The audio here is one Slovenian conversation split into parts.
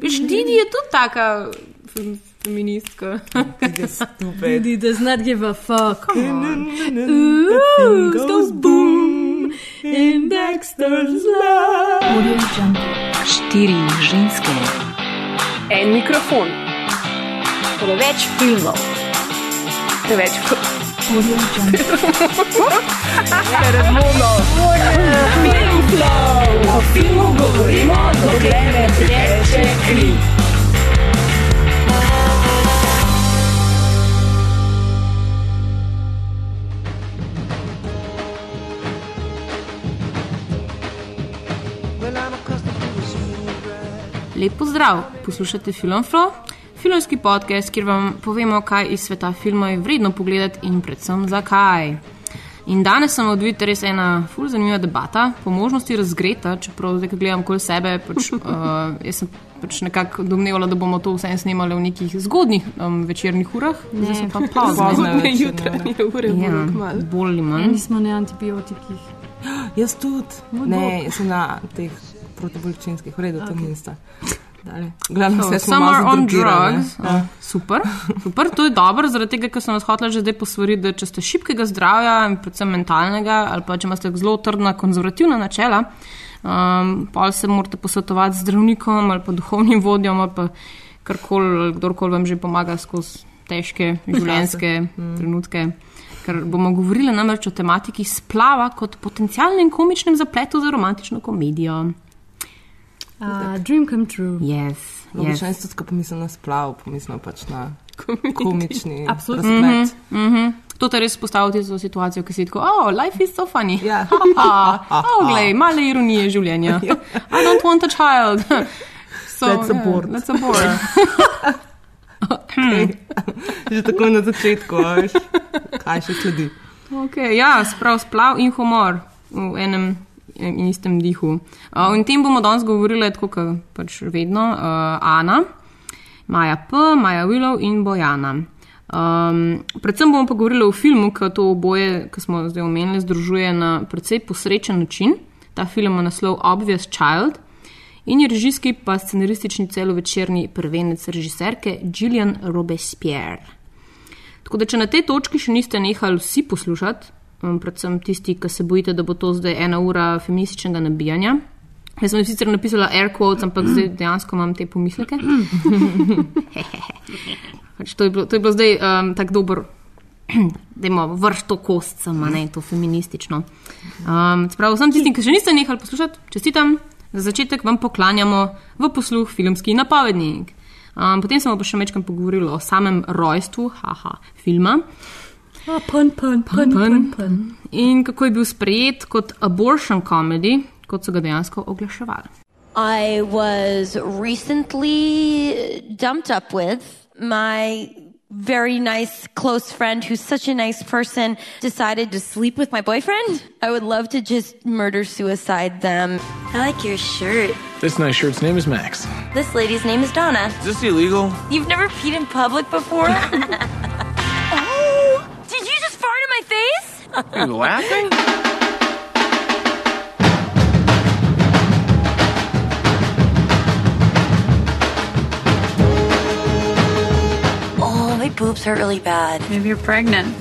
Viš, Didi je tudi taka fem, feministka. Didi does not give a fuck. Ooh, goes boom in Dexter's love. Štiri ženske, En mikrofon, preveč filmov, preveč O filmu govorimo, dokler ne teče kri. Lep pozdrav, poslušate Filmflo, filmski podcast, kjer vam povemo, kaj iz sveta filma je vredno pogledati in predvsem zakaj. In danes sem odvita res ena ful zanimiva debata, po možnosti razgreta, čeprav zdaj, ko gledam kol sebe, pač, uh, jaz sem pač nekako domnevala, da bomo to vse snemali v nekih zgodnih um, večernih urah, zdaj sem pa pozno. Jutranje ure, Ja, bodo kmalu. bolj ali manj. Mi smo na antibiotikih. Jaz tudi. Ne, jaz sem na teh protibolečinskih, v redu, to nista. Vse smo Some are on zadrogirane. drugs. Uh, super, super, to je dobro, zaradi tega, ker sem vas hotela že zdaj posvariti, da če ste šibkega zdravja in predvsem mentalnega, ali pa če imate zelo trdna konzervativna načela, um, pa se morate posvetovati z zdravnikom ali pa duhovnim vodjom ali pa karkoli, kdorkoli vam že pomaga skozi težke življenjske trenutke. Ker bomo govorili namreč o tematiki splava kot potencialnem komičnem zapletu za romantično komedijo. Uh, dream come true. Yes, Običajno yes. yes. tudi, ko pomislim na splav, pomislim pač na komični Absolutno. razplet. Mm -hmm. To te res postavlja v situacijo, ki si tako, oh, life is so funny. Ja. Ha, oh, glej, male ironije življenja. I don't want a child. So, That's a board. Yeah, that's a board. Že tako na začetku, kaj še sledi. Okay, ja, sprav splav in humor v enem in istem dihu. Uh, in tem bomo danes govorili tako, kot pač vedno, uh, Ana, Maja P., Maja Willow in Bojana. Um, predvsem bomo pa govorili o filmu, ki to oboje, ki smo zdaj omenili, združuje na precej posrečen način. Ta film ima naslov Obvious Child in je režijski pa scenaristični celovečerni prvenec režiserke Gillian Robespierre. Tako da, če na tej točki še niste nehali vsi poslušati, um, predvsem tisti, ki se bojite, da bo to zdaj ena ura feminističnega nabijanja. Jaz sem sicer napisala air quotes, ampak zdaj dejansko imam te pomisleke. pač to, je bilo, to je bilo zdaj um, tako dober, da imamo vrš to kost, samo ne to feministično. Um, Sprav vsem tistim, ki še niste nehali poslušati, čestitam. Za začetek vam poklanjamo v posluh filmski napovednik. Um, potem smo pa še večkrat pogovorili o samem rojstvu haha, filma Ah, pun, pun, pun, pun, pun. in kako je bil sprejet kot abortion comedy, kot so ga dejansko oglaševali. I was recently dumped up with my very nice close friend who's such a nice person decided to sleep with my boyfriend. I would love to just murder suicide them. I like your shirt. This nice shirt's name is Max. This lady's name is Donna. Is this illegal? You've never peed in public before? my face? Are you laughing? Oh, my boobs hurt really bad. Maybe you're pregnant.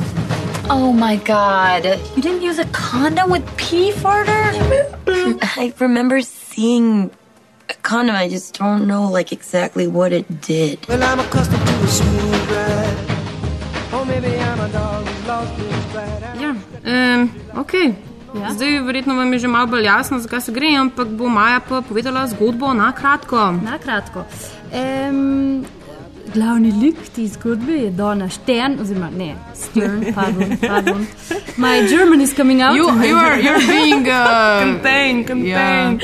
Oh my god. You didn't use a condom with pee farter? I remember seeing a condom. I just don't know like exactly what it did. Well, I'm accustomed to a smooth ride. Oh, maybe I'm a dog who's lost his pride. Ja, ok. Ja? Zdaj, verjetno vam je že malo bolj jasno, zakaj se gre, ampak bo Maja pa povedala zgodbo na kratko. Na kratko. Um, glavni lik te zgodbe je Donna Stern, oziroma ne, Stern, pardon, pardon. My German is coming out. You, you are, you're being. Uh, Contain, contain.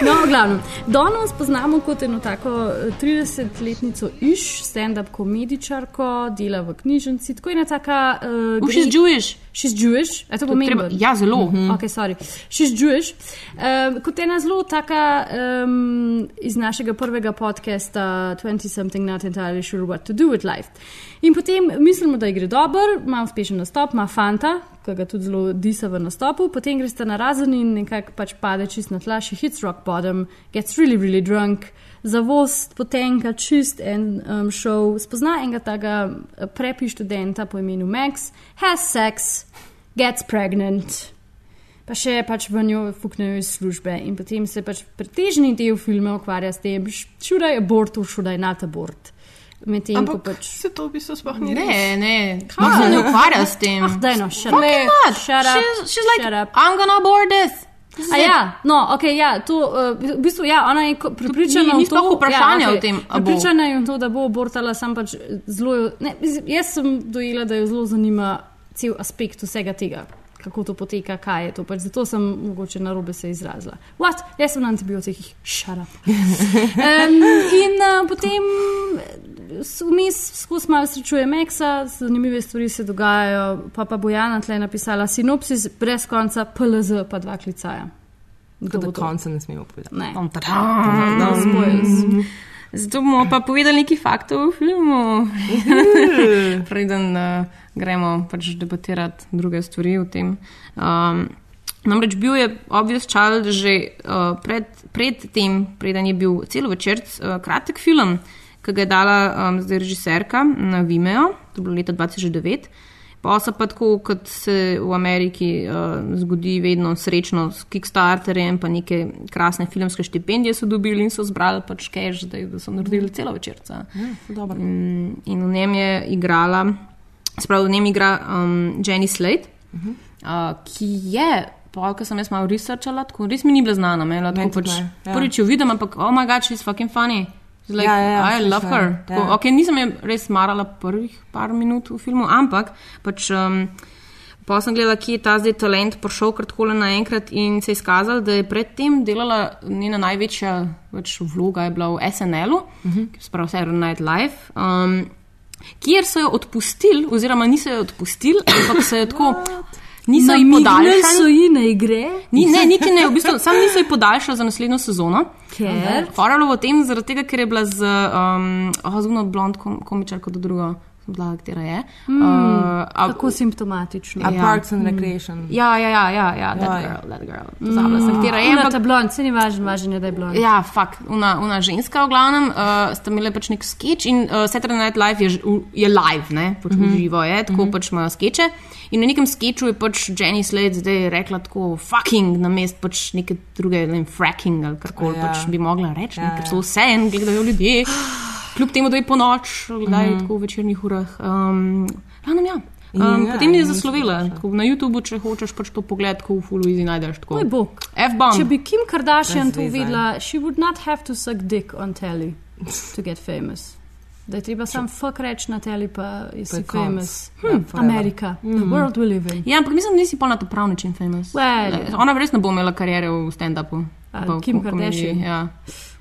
No, v glavnem. Dono spoznamo kot eno tako eh, 30-letnico iš, stand-up komedičarko, dela v knjižnici. Tako je ena taka. Uh, She's Jewish. She's Jewish, je to pomeni? treba- ja, zelo. Mhm. Ok, sorry. She's Jewish. Um, kot ena zelo taka um, iz našega prvega podcasta 20 something something not entirely sure what to do with life. In potem mislimo, da ji gre dobro, ima uspešen nastop, ima fanta, ki ga tudi zelo disa v nastopu, potem gre sta na razen in nekako pač pade čist na tla, she hits rock bottom, gets really, really drunk. Zavost potenka čist en um, šov, spozna enega tega eh, prepi študenta po imenu Max, has sex, gets pregnant, pa še pač v njo fuknejo iz službe in potem se pač pretežni del filma ukvarja s tem, should I abort or should I not abort. Medtem ko Ampak pač. se to v bistvu sploh ni res. Ne, ne, se ne ukvarja s tem. Ah, daj no, shut Fucking up. not. Shut up. She's, she's like, Shut up. I'm gonna abort this. A it. ja, no, ok, ja, to, uh, v bistvu, ja, ona je prepričana ni- ni v to, sploh vprašanja ja, o tem, a bo. Prepričana je v to, da bo abortala, sam pač zelo, jo- ne, jaz sem dojela, da jo zelo zanima cel aspekt vsega tega, kako to poteka, kaj je to, pač zato sem mogoče na robe se izrazila. What? Jaz sem na antibiotikih, šara. Um, in uh, potem s- vmes skozi malo srečuje Meksa, zanimive stvari se dogajajo, pa pa Bojana tle napisala sinopsis brez konca, PLZ pa dva klicaja. Kdo to? konca ne smemo povedati. Ne. Tom, tadam. No, spoils. Zato bomo pa povedali nekaj faktov o filmu, preden uh, gremo pač debatirati druge stvari o tem. Um, namreč bil je Obvious Child že uh, pred, pred tem, preden je bil celo večer, uh, kratek film, ki ga je dala um, zdaj režiserka na Vimeo, to je bilo leta 2009. Pa so pa tako, kot se v Ameriki uh, zgodi, vedno srečno s Kickstarterjem, pa neke krasne filmske štipendije so dobili in so zbrali pač cash, da, da so naredili celo večerca. Dobro. Mm, in v njem je igrala, spravo v njem igra um, Jenny Slade, uh -huh. uh, ki je. Pol, ko sem jaz malo researchala, tako res mi ni bila znana. Pač, ja. Prvič jo vidim, ampak oh my god, she's fucking funny. Like, Ja, ja, ja, I love her. ja. Tako, okay, nisem je res marala prvih par minut v filmu, ampak pač, um, pa sem gledala, kje je ta zdaj talent prišel kar tako naenkrat in se je izkazalo, da je predtem delala njena največja pač, vloga je bila v SNL-u, uh Mhm. -huh. spravo Saturday Night Live. Um, Kjer so jo odpustili, oziroma niso jo odpustili, ampak so jo tako, niso ji Namignili so podaljšali. ji na igre, Ni, ne, niti ne, v bistvu, sam niso ji podaljšali za naslednjo sezono. ker. Faralo v tem, zaradi tega, ker je bila z um, oziroma blond kom, komičarko do drugo, bila, katera je. Mm, uh, a, Tako simptomatično. A Ja. Parks and Recreation. ja, ja, ja, ja, ja, that Ja, girl, that girl. Pozabila sem, katera je. Ampak- ta blond, se ni važno, važno je, da je blond. Ja, fakt, una, una ženska v glavnem, uh, sta imeli pač nek sketch in uh, Saturday Night Live je, je live, ne, pač mm -hmm. živo je, tako mm -hmm. pač imajo skeče. In v nekem sketchu je pač Jenny Slade zdaj rekla tako fucking na mest pač neke druge, ne vem, fracking ali karkoli Ja. pač bi mogla reči, ja, Ja, ker ja. so vse en, gledajo ljudje, kljub temu, da je po noč, gledajo mm -hmm. tako v večernih urah. Um, Glavnem, ja. Um, Ja, potem je in zaslovela. Tako Na YouTubu, če hočeš pač to pogled, ko v Fullu easy najdeš. Tako. Moj bog. F-bomb. Če bi Kim Kardashian to videla, she would not have to suck dick on telly to get famous. Da je treba sam fuck reči na telly, pa je si famous. Ja, Hm, forever. Amerika, the world we live in. Ja, ampak mislim, da nisi pa na ta prav način famous. Well, Ona res ne bo imela karijere v stand-upu. Kim Kardashian? Ja.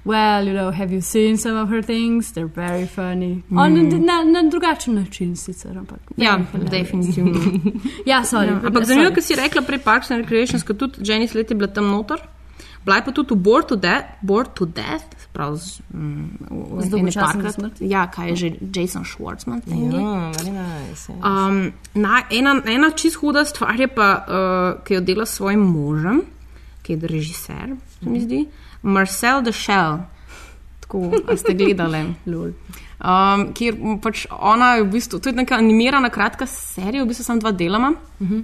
Well, you know, have you seen some of her things? They're very funny. Mm. On, na, na drugačen način sicer, ampak. ja, definitivno. Ja, sorry. Ja, ampak zanimivo, ker si rekla prej Parks and Recreations, ker tudi Jenny Slate je bila tam noter. Bila je pa tudi v Bored to Death, Bored to Death prav z, mm, Z parkrat. smrtjo? Ja, kaj je že Jason Schwartzman. Ja, very nice. ja. Um, na, ena, ena čist huda stvar je pa, uh, ki jo dela s svojim možem, ki je režiser, se mi zdi, Marcel de Shell. Tako, ste gledali. Um, kjer pač ona je v bistvu, to je neka animirana kratka serija, v bistvu samo dva delama. Uh -huh.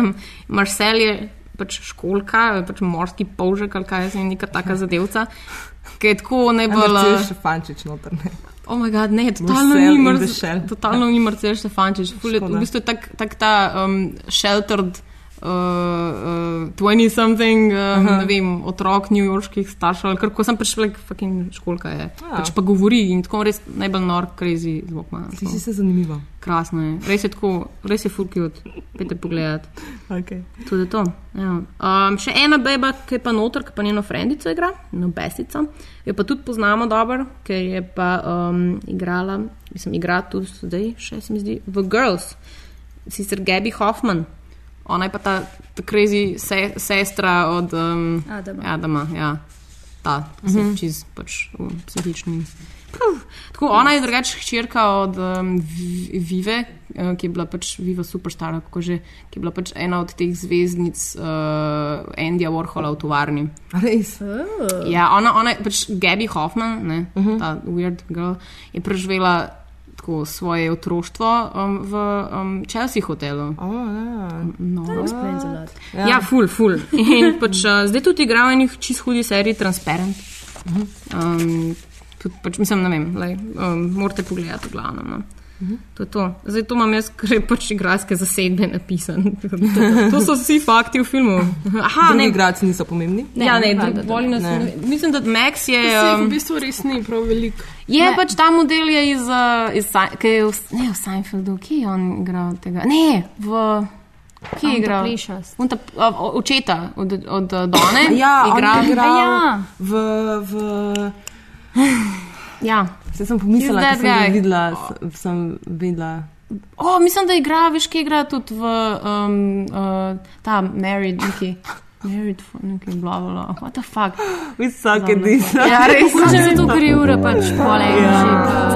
um, Marcel je pač školka, pač morski polžek ali kaj je neka taka zadevca, ki je tako najbolj. Če še fančič noter. Ne. Oh, moj bog, ne, totalno ni in mrz, the Shell. totalno ni Marcel Štefančič. Ful je- V bistvu je tak, tak ta um, sheltered. Uh, uh, 20 something, uh, ne vem, otrok newyorških staršev, ali kako sem prišla, like, fucking školka je. Ja. Pač pa govori in tako res najbolj nor, crazy zvok ima. Ti si se zanimiva. Krasno je, res je tako, res je full cute, pete pogledat. Okay. Tudi to. Ja. Um, še ena beba, ki je pa noter, ki pa njeno frendico igra, no besica. Jo pa tudi poznamo dobro, ker je pa um, igrala, mislim, igra tudi zdaj, še se mi zdi, v Girls, sicer Gabi Hoffman. Ona je pa ta, ta crazy se, sestra od um, Adama. Adama ja. ta, mm -hmm. čez pač v psihični. Puh. Tako, ona je drugačija hčerka od um, Vi- Vive, uh, ki je bila pač Viva superstar, kako že, ki je bila pač ena od teh zvezdnic uh, Andyja Warhola v tovarni. Res. Ja, ona, ona je pač Gabi Hoffman, ne, uh -huh. ta weird girl, je preživela tako svoje otroštvo um, v um, Chelsea hotelu. Oh, ja. No. Explains a lot. Ja, ja ful, ful. In pač, uh, zdaj tudi igrajo enih čist hudi seriji Transparent. Um, tudi, pač, mislim, ne vem, lej, um, morate pogledati v glavnem. To je to. Zdaj to imam jaz, ker je pač igralske zasedbe napisan. to so vsi fakti v filmu. Aha, Drugi ne, igralci niso pomembni. ja, ne, drug, da bolj nas, ne. mislim, da Max je. Vseh v Um, bistvu res ni prav veliko. Je ne. pač ta model je iz, uh, iz ki je v, ne, v Seinfeldu, ki je on igral tega. Ne, v. Ki je igral? Ta, o- očeta od, od uh, Done. Ja, on igral. je igral Ja. v, v Ja. Se sem pomislila, da sem videla, sem videla. O, mislim, da igra, veš, ki igra tudi v um, uh, ta Married, neki. Married, for neki bla bla bla. What the fuck? Visoke disa. Ja, res. Mogoče zato, ker je ura pač poleg. Ja.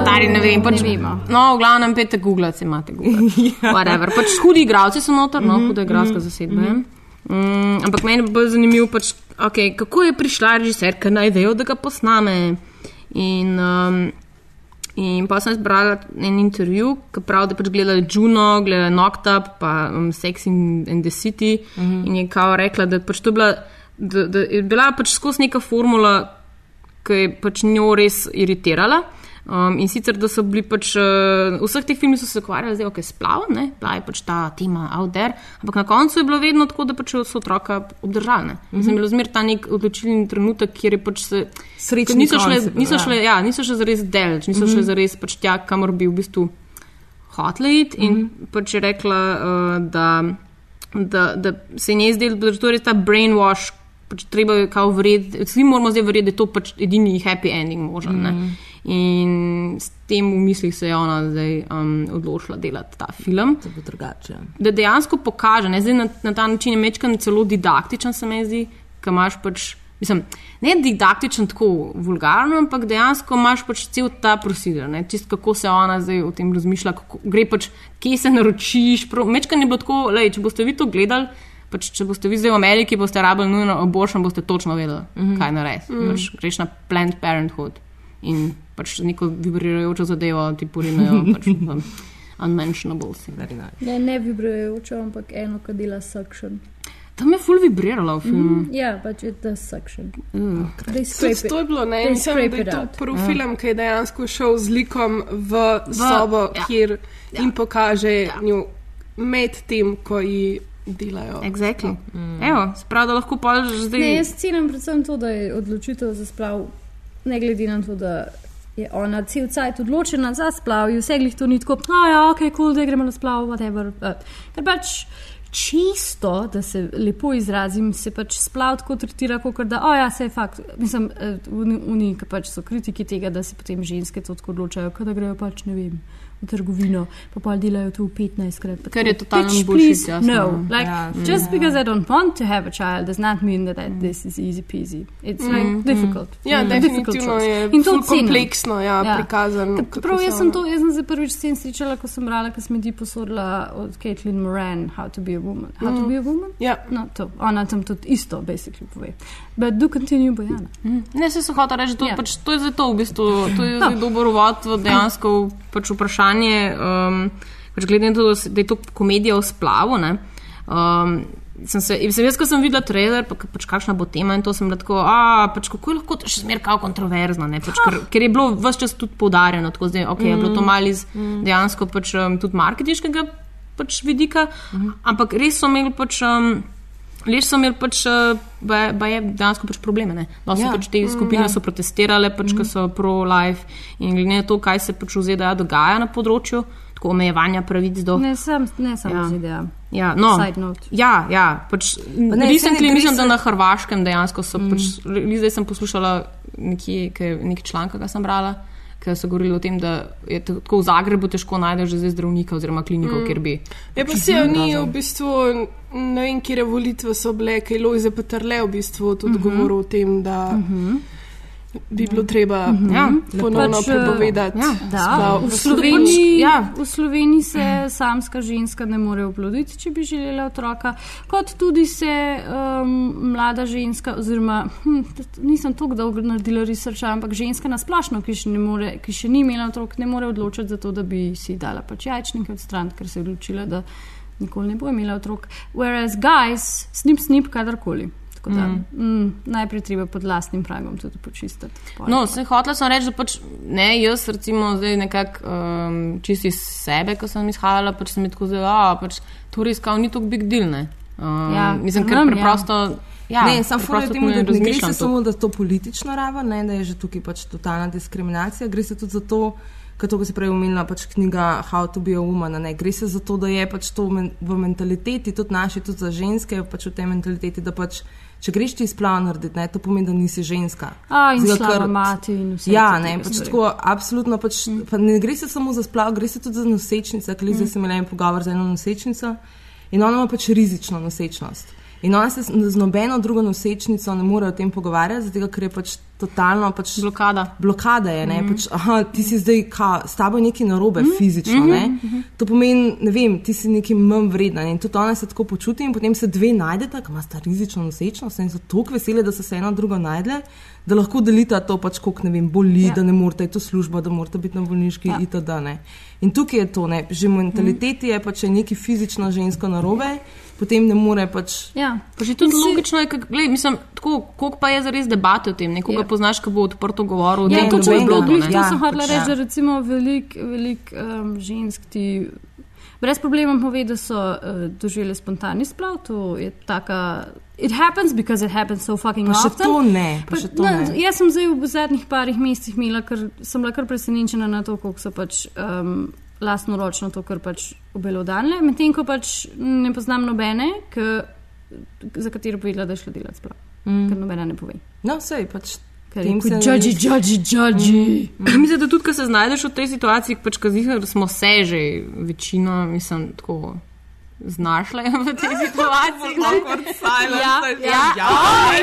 Stari ne vem, pač, Ne vemo. No, v glavnem pete Google, če imate Google. Whatever. Pač hudi igralci so noter, no, huda igralska zasedba. je. Mm, ampak meni je bolj zanimivo, pač, okay, kako je prišla režiserka na idejo, da ga posname. In, um, in pa sem zbrala en intervju, ki pravi, da pač gledala Juno, gledala Knocked Up, pa um, Sex in, in the City. Mm -hmm. In je kao rekla, da, pač bila, da, da je bila pač skozi neka formula, ki je pač njo res iritirala. Um, in sicer, da so bili pač, uh, vseh teh filmih so se ukvarjali z okay, splavom, ne, bila je pač ta tema out there, ampak na koncu je bilo vedno tako, da pač so otroka obdržali. Mm -hmm. Mislim, bilo zmer ta nek odločilni trenutek, kjer je pač se. Ker niso šle, koncept, niso ja. šle, ja, niso še zares delč, niso mm -hmm. šle zares pač tja, kamor bi v bistvu hoteli iti. In mm -hmm. pač je rekla, uh, da, da, da se je njej zdelo, da je to res ta brainwash. Pač treba je kao verjeti, vsi moramo zdaj verjeti, da je to pač edini happy ending možen. Mm. In s tem v mislih se je ona zdaj um, odločila delati ta film. To bo drugače. Da dejansko pokaže, ne zdaj na, na ta način je mečkan celo didaktičen, se mi zdi, ki imaš pač. Mislim, ne didaktičen tako vulgarno, ampak dejansko imaš pač cel ta ne, čist kako se ona zdaj o tem razmišlja, kako gre pač, kje se naročiš. Mečkan je bilo tako, lej, če boste vi to gledali, pač, če boste vi zdaj v Ameriki, boste rabili nujno abortion, boste točno vedeli, mm -hmm. kaj narediti. Mm -hmm. pač, greš na Planned Parenthood in pač neko vibrirajočo zadevo ti porinejo pač, v unmentionables. Very nice. Ne, ne vibrajoče, ampak eno, ki dela suction. Tam je full vibrirala v filmu. Mm. Ja, pač je ta suction. Mm. Scrape to je it. bilo, ne, mislim, da je it to out. prvi film, ki je dejansko šel z likom v sobo, ja. kjer jim pokaže njo med tem, ko ji delajo. Exactly. Mm. Evo, sprav, da lahko pa že zdaj. Ne, jaz cenim predvsem to, da je odločitev za splav, ne glede na to, da je ona cel cajt odločena za splav, in vse glih to ni tako, a ja, ok, kul, cool, da gremo na splav, whatever. Uh, ker pač čisto, da se lepo izrazim, se pač splav tako tretira, kot da, o ja, se je fakt. Mislim, eh, oni, ki pač so kritiki tega, da se potem ženske to tako odločajo, da grejo pač, ne vem. Trgovino, pa pa delajo to v 15 krat. Ker je tako, totalno "Bitch, bullshit, please, jasno, No, ja. like, Ja, just because I don't want to have a child does not mean that I, this is easy peasy. It's like difficult. Ja, Mm. definitivno Difficult choice. je In to cenim. kompleksno ja, Ja. prikazan. Ker kako Prav, jaz sem ona- to, jaz sem se prvič s tem srečala, ko sem brala, ko sem ti posodila od Caitlin Moran, How to be a woman. How to be a woman? Ja. No, to, ona tam tudi isto, basically, pove. But do continue, Bojana. Ne, se so hotel reči, to, Ja. ja. pač, to je zdaj to, v bistvu, to je zdaj dober uvod v dejansko pač vprašanje. Um, pač glede na to, da je to komedija o splavu. Ne, um, sem se, sem jaz, ko sem videla trailer, pa, pač kakšna bo tema in to sem tako, a pač kako je lahko to še zmeraj kao kontroverzno, ne, pač, ker, ker je bilo vse čas tudi poudarjeno, tako zdaj, ok, je bilo to malo iz dejansko pač um, tudi marketinškega pač vidika, ampak res so imeli pač. Um, Lež so imeli pač, eh, ba, je dejansko pač probleme. Ne? So Ja. pač te skupine so protestirale, pač, mm. ko so pro-life in glede na to, kaj se pač v ZDA dogaja na področju, tako omejevanja pravic do. Ne, sam, ne samo Ja. ZDA. Ja, no, ja, ja, pač, ne, ne, saj ne, mislim, da na Hrvaškem dejansko so, mm. pač, li- zdaj sem poslušala nekje, nek članek, ki ga sem brala, ki so govorili o tem, da je tako v Zagrebu težko najti že zdaj zdravnika oziroma kliniko, mm. kjer bi. Ja, pa se oni v bistvu, ne vem, kje volitve so bile, kaj Lojze Petrle v bistvu tudi uh -huh. govoril o tem, da uh -huh. Bi bilo treba Ja, ponovno Pač, prepovedati. ja. Da, v Sloveniji, ja. v Sloveniji se samska ženska ne more oploditi, če bi želela otroka, kot tudi se um, mlada ženska, oziroma hm, nisem tako dolgo naredila researcha, ampak ženska nasplošno, ki še, more, ki še ni imela otrok, ne more odločiti za to, da bi si dala pač jajčnike odstraniti, ker se je odločila, da nikoli ne bo imela otrok. Whereas guys, snip, snip, kadarkoli. Tako Da, mm. Mm, najprej treba pod lastnim pragom tudi počistiti. Pol No, se hotela sem reči, da pač ne, jaz recimo zdaj nekako um, čisto iz sebe, ko sem izhajala, pač sem mi tako zelo, a pač to res kao ni tako big deal, ne. Um, Ja, mislim, ker vem, ja. preprosto. Ja, ne, sam fora je temu, da ne gre se samo za to politično raven, ne, da je že tukaj pač totalna diskriminacija, gre se tudi za to, kot to, ko si prej omenila, pač knjiga How to be a woman, ne, gre se za to, da je pač to men, v mentaliteti, tudi naši, tudi za ženske, pač v tej mentaliteti, da pač, če greš ti izplav narediti, ne, to pomeni, da nisi ženska. A, in slaba ker- mati in vse. Ja, ne, pač stvari. tako, absolutno. Pač, mm. pa ne gre se samo za splav, gre se tudi za nosečnice. Ker zdaj sem imela en pogovor z eno nosečnico in ona ima pač rizično nosečnost. In ona se z nobeno drugo nosečnico ne more o tem pogovarjati, zato ker je pač totalno pač Blokada. blokada. Je, Mhm. mm. pač, aha, ti si zdaj, ka, s tabo je nekaj narobe, mm. fizično. Mm -hmm. To pomeni, ne vem, ti si nekaj manj vredna. ne. In tudi ona se tako počuti, in potem se dve najdeta, ki imata rizično nosečnost in so tako vesele, da so se ena drugo najdle, da lahko delita to, pač, koliko ne vem, boli, ja. da ne morete iti v službo, da morate biti na bolniški ja. itd. Ne. In tukaj je to, ne. že mentaliteti je pač če je nekaj fizično žensko narobe, potem ne more pač. Ja. Pa že tudi si- logično je, kak, gled, mislim, tako, koliko pa je zares debate o tem, nekoga Ja. poznaš, ki bo odprto govoril o Ja, tem, kako je bilo, glih, to sem hotela pač reči, ja. da recimo veliko velik, um, žensk ti brez problema pove, da so uh, doživele spontani splav. To je taka. It happens because it happens so fucking Pa še often. to ne, pa Pa, še to ne. jaz sem zdaj v zadnjih parih mesecih imela, ker sem bila kar presenečena na to, koliko so pač um, lastnoročno to, kar pač obelodanile. Medtem ko pač ne poznam nobene, k, za katero povedala, da je šla delati splav. Mm. Ker nobena ne pove. No, sej pač. Je se kot ne- judži, judži, judži. Mislim, da tudi, ko se znajdeš v tej situaciji, pač kazih, da smo se že večino, mislim, tako znašle v tej situaciji. ne. Ja, ja. Oh,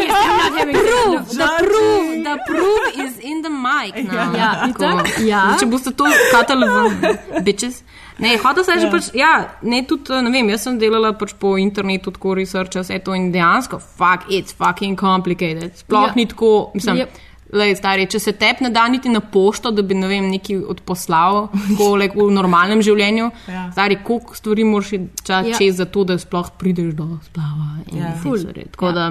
proof. The proof, the proof is in the mic now. Ja, Tako. ja. Če boste to katali v bitches. Ne, hotel sem že pač, ja, ne tudi, ne vem, jaz sem delala pač po internetu tako researcha, vse to in dejansko, fuck, it's fucking complicated. Sploh Ja. ni tako, mislim, Yep. Lej, stari, če se tep ne da niti na pošto, da bi ne vem, nekaj odposlal, like, v normalnem življenju, ja. stari, koliko stvari moraš čas Ja. ja. čez za to, da sploh prideš do splava. Ja. Tako da.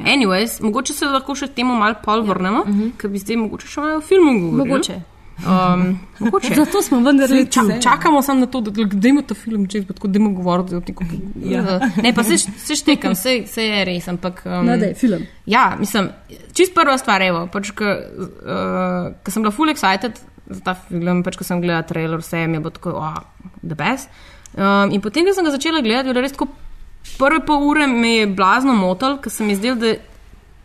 Anyways, mogoče se lahko še temu malo pol vrnemo, ja. uh -huh. ker bi zdaj mogoče še malo o filmu govorili. Mogoče. Um, mogoče. Zato smo vendarle Ča, tu. čakamo samo na to, da gledamo ta film, če tako demo govoriti o tem. Ja. Ne, pa se, se štekam, se, se je res, ampak. Um, No, daj, film. Ja, mislim, čist prva stvar, evo, pač, ko uh, sem bila full excited za ta film, pač, ko sem gledala trailer, vse mi je bilo tako, oh, the best. Um, in potem, ko sem ga začela gledati, je res tako, prve pol ure me je blazno motil, ker se mi je zdel, da,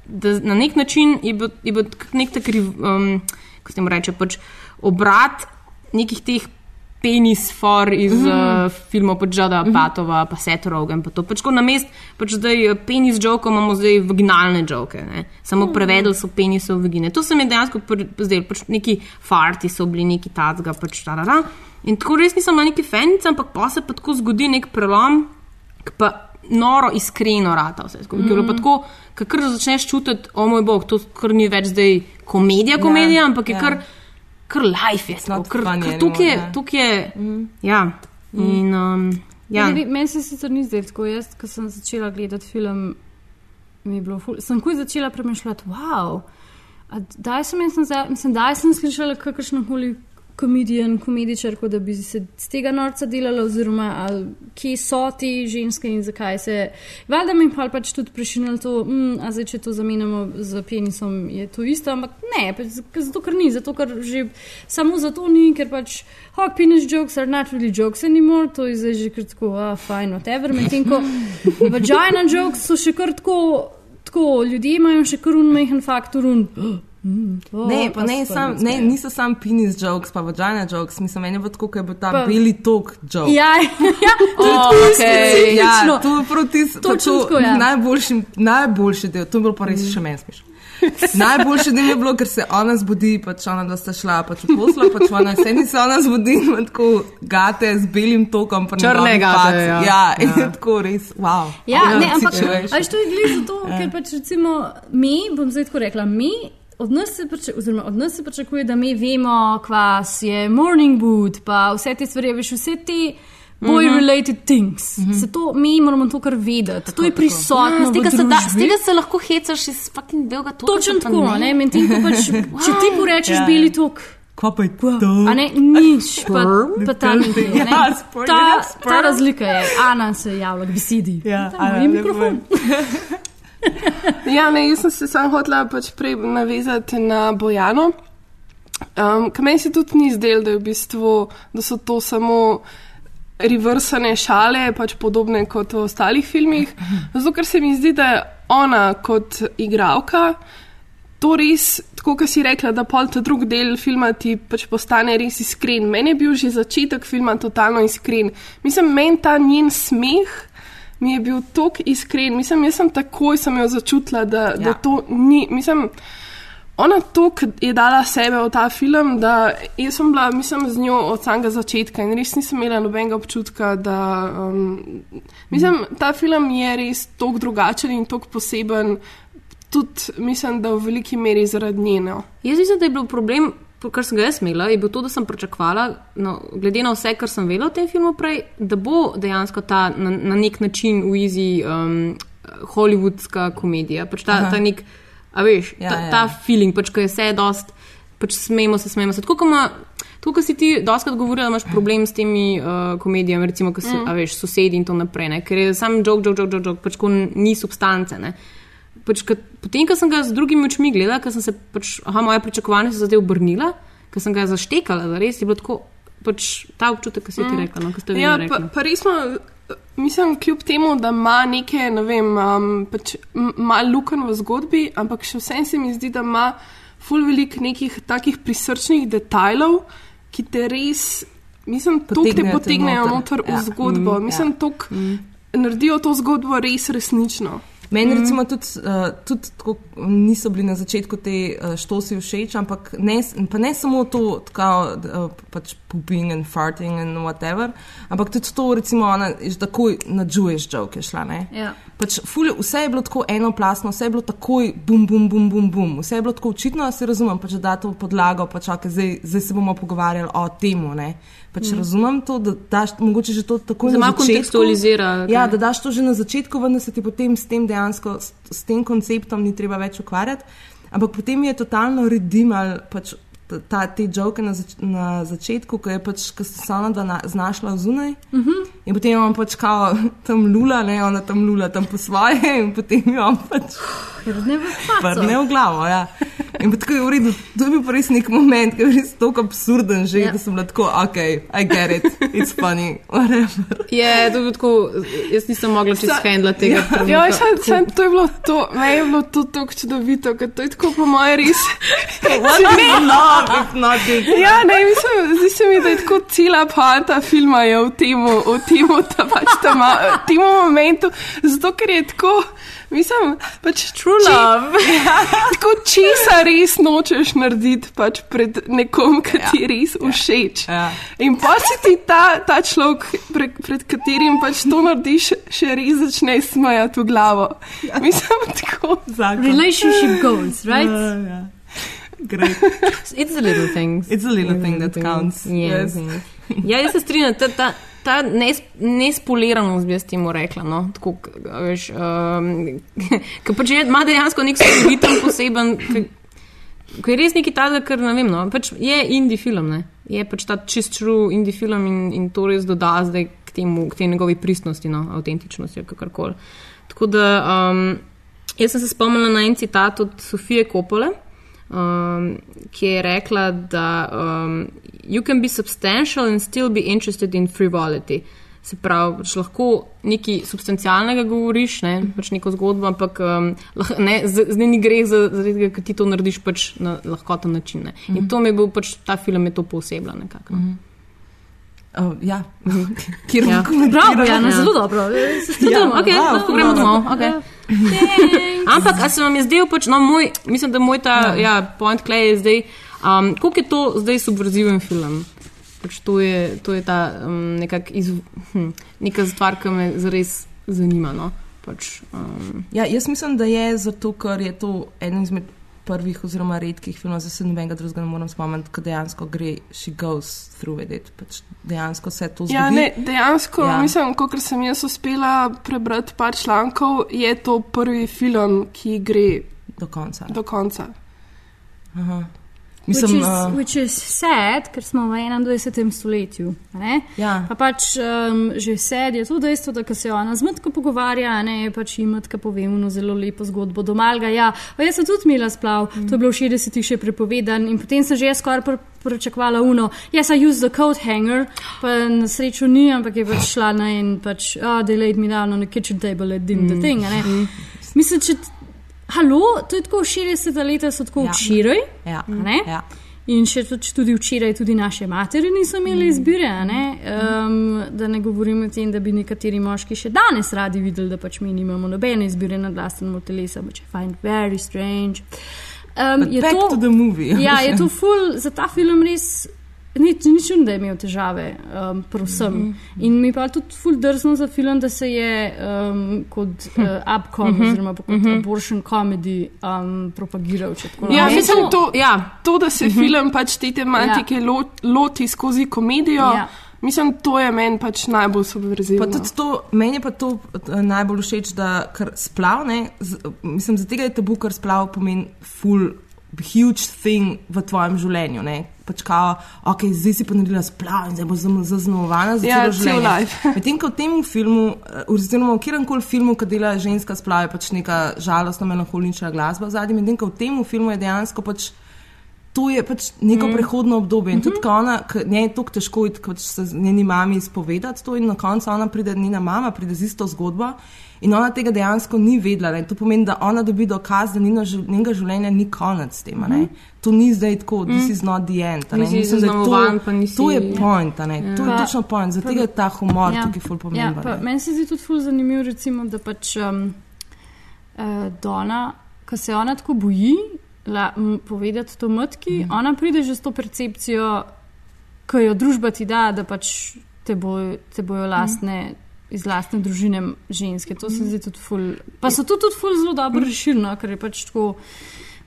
da na nek način je bil, je bil nek tak, um, kako se temu reče, pač obrat nekih teh penis for iz mm. uh, filmov pod Džada mm -hmm. Patova, pa Seth Rogen, pa to. Pač na mest, pač zdaj eh, penis joke imamo zdaj vaginalne joke, ne? samo mm. prevedli so penise v vagine. To se mi je dejansko zdelo, pač neki farti so bili, neki tacga, pač ta, da, da. In tako res nisem bila neki fenica, ampak pa se pa tako zgodi nek prelom, pa noro iskreno rata vse skupaj. Mm. Ker je pa tako, ker kar začneš čutiti, o moj bog, to kar ni več zdaj komedija, komedija, Ja, ampak je ja. kar, kar life je. Ker, funny ker tukaj je, tukaj je, mm. ja. In, um, ja. Ja. Meni se sicer ni zdelo tako. Jaz, ko sem začela gledati film, mi je bilo ful. Sem kuj začela premišljati, wow. Daj sem, jaz mislim, daj sem slišala kakršno koli komedijan, komedičarko, da bi se z tega norca delala, oziroma ali, kje so te ženske in zakaj se. Valjda mi pol pač tudi prešinilo to, mm, a zdaj, če to zamenjamo z penisom, je to isto, ampak ne, pač zato ker ni, zato ker že samo zato ni, ker pač hog penis jokes are not really jokes anymore, to je zdaj že kar tako, ah, fajn, whatever, medtem ko vagina jokes so še kar tako. Tako, ljudje imajo še kar unmehen faktor. Un, mm, oh, Ne, pa ne, sam, ne, niso samo penis jokes, pa vagina jokes, mislim, meni je bilo tako, kot je bil ta Pa- beli tok joke. Ja, ja, to je Oh, specifično. Ja, to Točno to tako, ja. najboljši, najboljši del, to je bilo pa res še meni smešno. Najboljše del je bilo, ker se ona zbudi, pač ona da sta šla pač v poslo, pač ona se ni se ona zbudi in ima tako gate z belim tokom. pa Črne gate, ja. Ja, in Ja. je tako res, wow. Ja, ne, ampak veš, to je glede zato, Ja. ker pač recimo mi, bom zdaj tako rekla, mi. Od nas, se pričakuje, oziroma od nas se pričakuje, da mi vemo, kvas je morning wood, pa vse te stvari, veš, vse te boy-related things. Mm -hmm. Se to, mi moramo to kar vedeti. To je prisotno. Ja, z, tega se da, z tega se lahko hecaš iz fucking belega toka. Točno tako, ne, medtem ko pač, če ti porečeš Ja, beli tok. Kva pa je to? A ne, nič, pa, pa ta, nekaj, ne. Ja, ta, ta razlika je, Ana se javlja k besedi. Ja, Tam Ana, mikrofon. Ja, ne, jaz sem se sam hotela pač prej navezati na Bojano. Um, meni se tudi ni zdelo, da, v bistvu, da so to samo reversane šale, pač podobne kot v ostalih filmih. Zato, ker se mi zdi, da je ona kot igralka to res, tako kot si rekla, da pol ta drug del filma ti pač postane res iskren. Meni je bil že začetek filma totalno iskren. Mislim, meni ta njen smeh. Mi je bil tako iskren, mislim, jaz sem takoj sem jo začutila, da, ja. da to ni. Mislim, ona toliko je dala sebe v ta film, da jaz sem bila, mislim, z njo od samega začetka in res nisem imela nobenega občutka, da. Um, mislim, ta film je res tako drugačen in tako poseben, tudi mislim, da v veliki meri zaradi njene. Jaz mislim, da je bil problem, kar sem ga jaz imela, je bil to, da sem pričakovala, no, glede na vse, kar sem vedela o tem filmu prej, da bo dejansko ta na, na nek način uizi um, hollywoodska komedija. Pač ta, Aha. ta nek, a veš, Ja, ta, ja. ta feeling, pač, ko je vse dost, pač smemo se, smemo se. Tako kot ima. To, kar si ti doskrat govorila, da imaš problem s temi uh, komedijami, recimo, ko so, mm. veš, sosedi in to naprej, ne? ker je sam jok, jok, jok, jok, pač ko ni substance. Ne? Pač, kad, potem, ko sem ga z drugimi očmi gledala, ker sem se, pač, aha, moje pričakovanja so se zdaj obrnila, ker sem ga zaštekala, da res je bilo tako, pač ta občutek, ki si ti rekla, no, ki ste vi Ja, pa, rekli. pa res smo, mislim, kljub temu, da ima neke, ne vem, um, pač malo luken v zgodbi, ampak še vsem se mi zdi, da ima ful velik nekih takih prisrčnih detajlov, ki te res, mislim, tok te Potegnejo te potegnejo noter. noter v Ja. zgodbo. Mm, Mislim, ja. tok naredijo to zgodbo res resnično. Meni recimo tudi, uh, tudi tako, niso bili na začetku te uh, štosi všeč, ampak ne, pa ne samo to, tako uh, pač pooping and farting and whatever, ampak tudi to, recimo, ona takoj na Jewish joke je šla. Ne? Ja. Pač ful, vse je bilo tako enoplasno, vse je bilo takoj bum, bum, bum, bum, bum. Vse je bilo tako očitno, da se razumem, pač, da to podlago, pač, okay, zdaj, zdaj se bomo pogovarjali o temu. Ne? Pač mm. razumem to, da daš mogoče že to takoj Da na malo začetku. kontekstualizira, Ja, da daš to že na začetku, vendar se ti potem s tem dejansko, s, s tem konceptom ni treba več ukvarjati. Ampak potem je totalno redimal pač ta- te žoke na, zač, na začetku, ko je pač, ko se na, znašla zunaj. Uh Mhm. In potem imamo pač kao tam lula, ne, ona tam lula tam po svoje in potem jo pač Ne v vrne v glavo. Ja. In tako je v redu, to je bil res nek moment, ki je res tako absurden že, Ja. ja. da sem bila tako, ok, I get it, it's funny, whatever. Je, to je bilo tako, jaz nisem mogla čez handla tega. trenutka. Ja, sam, sam, to je bilo to, meni je bilo to tako čudovito, ker to je tako po moje res. What is love if not it? Ja, ne, mislim, zdi se mi, da je tako cela poanta filma je v tem, v tem, da pač tam, tem momentu, zato ker je tako, mislim, pač true love. Tako česa res nočeš narediti pač pred nekom, ki ti je res všeč. Ja. In pa si ti ta, ta človek, pred, pred katerim pač to narediš, še res začne smajati v glavo. Mislim, tako. Zakon. Relationship goals, right? Uh, yeah. Great. It's the little things. It's a little thing that counts. Yes. Yes. Ja, jaz se strinjam, ta, ta, ta nes, nespoliranost bi jaz temu rekla. No? Tako, veš, um, ker pač je- ima dejansko nek ritem poseben, ki je res nekaj takega, kar ne vem. No? Pač je indie film, ne? je pač ta čist true indie film in, in to res doda zdaj k, temu, k tej njegovi pristnosti, no? avtentičnosti, kakorkoli. Tako da um, jaz sem se spomnila na en citat od Sofije Kopole um, ki je rekla, da um, you can be substantial and still be interested in frivolity. Se pravi, pač lahko nekaj substancialnega govoriš, ne, pač neko zgodbo, ampak um, lah, ne, z- ni greh, za- zaradi tega, ker ti to narediš pač na lahkoten način. Ne. In to mi je bil pač ta film, je to posebno nekako. no. Oh, ja, kjer Ja. Bravo. Jana, Ja. zelo dobro. Se Ja, strinjam. okay, wow, lahko gremo domov. Okay. Ampak, a se vam je zdel, pač, no, moj, mislim, da moj ta ja. Ja, point clay je zdaj, um, koliko je to zdaj subverziven film. Pač to, je, to je ta um, nekak iz, hm, neka stvar, ki me zares zanima. No? Pač, um, Ja, jaz mislim, da je zato, ker je to eden izmed prvih oziroma redkih filmov, za se nobenega drugega ne morem spomniti, ko dejansko gre, she goes through it. Pač dejansko se to zgodi. Ja, ne, dejansko, Ja. ja. mislim, kot sem jaz uspela prebrati par člankov, je to prvi film, ki gre do konca. Do konca. Aha. Mislim, which, is, uh, which is sad, ker smo v 21. stoletju. Ja. Pa pač um, že sad je to dejstvo, da se ona z matko pogovarja, ne pač jim matka pove eno zelo lepo zgodbo do malga. Ja, pa jaz sem tudi imela splav, mm. to je bilo v 60-ih še prepovedan in potem sem že jaz skoraj pr pričakovala uno. Yes, I use the coat hanger, pa na srečo ni, ampak je pač šla na in pač, oh, they laid me down on the kitchen table and did mm. the thing. ne. Mislim, če. Halo, to je tako 60 leta, so tako Ja. včeraj. Ja. Ja. In še tudi, včeraj, tudi naše matere niso imeli izbire. a Ne? Um, da ne govorim o tem, da bi nekateri moški še danes radi videli, da pač mi nimamo nobene izbire nad lastnim telesom, which I find very strange. Um, But back to the movie. Ja, je to ful, za ta film res. Ni, ni čudno, da je imel težave, um, prosim. Mm -hmm. In mi pa tudi ful drzno za film, da se je um, kot uh, upcom, mm -hmm. oziroma kot mm -hmm. abortion comedy um, propagiral. Ja, mislim, to, ja. to, da se Mhm. film pač te tematike Ja. lo, loti skozi komedijo, Ja. mislim, to je meni pač najbolj subverzivno. Pa tudi to, meni je pa to eh, najbolj všeč, da ker splav, ne, z, mislim, za tega je tabu, ker splav pomeni full, huge thing v tvojem življenju. Ne. Pač kao, ok, zdaj si pa naredila splav in zdaj bo zaznamovana za Ja, celo cel življenje. Medtem ko v tem filmu, eh, oziroma v kjerem koli filmu, ki dela ženska splav, je pač neka žalostna, melanholična glasba v zadnjem, medtem ko v tem filmu je dejansko pač. To je pač neko mm. prehodno obdobje. In tudi, ko ona, njej je tako težko iti, kot se njeni mami izpovedati to, in na koncu ona pride, njena mama pride z isto zgodbo. In ona tega dejansko ni vedela. Ne. To pomeni, da ona dobi dokaz, da njenega življenja ni konec s tem. Mm -hmm. To ni zdaj tako, this is not the end. ne. Nisi Mislim, da to, nisi- to je point. a ne. To je Pa- točno point. Zato je ta humor Ja. tukaj ful Ja, pomemben. pa ne. meni se zdi tudi ful zanimivo, recimo, da pač um, uh, Dona, ko se ona tako boji la, m, povedati to matki, mm. ona pride že s to percepcijo, ki jo družba ti da, da pač te, bo, te bojo lastne. Mm. Iz lastne družine ženske, to se zdi tudi ful. Pa so to tudi ful zelo dobro rešili, no, ker je pač tako,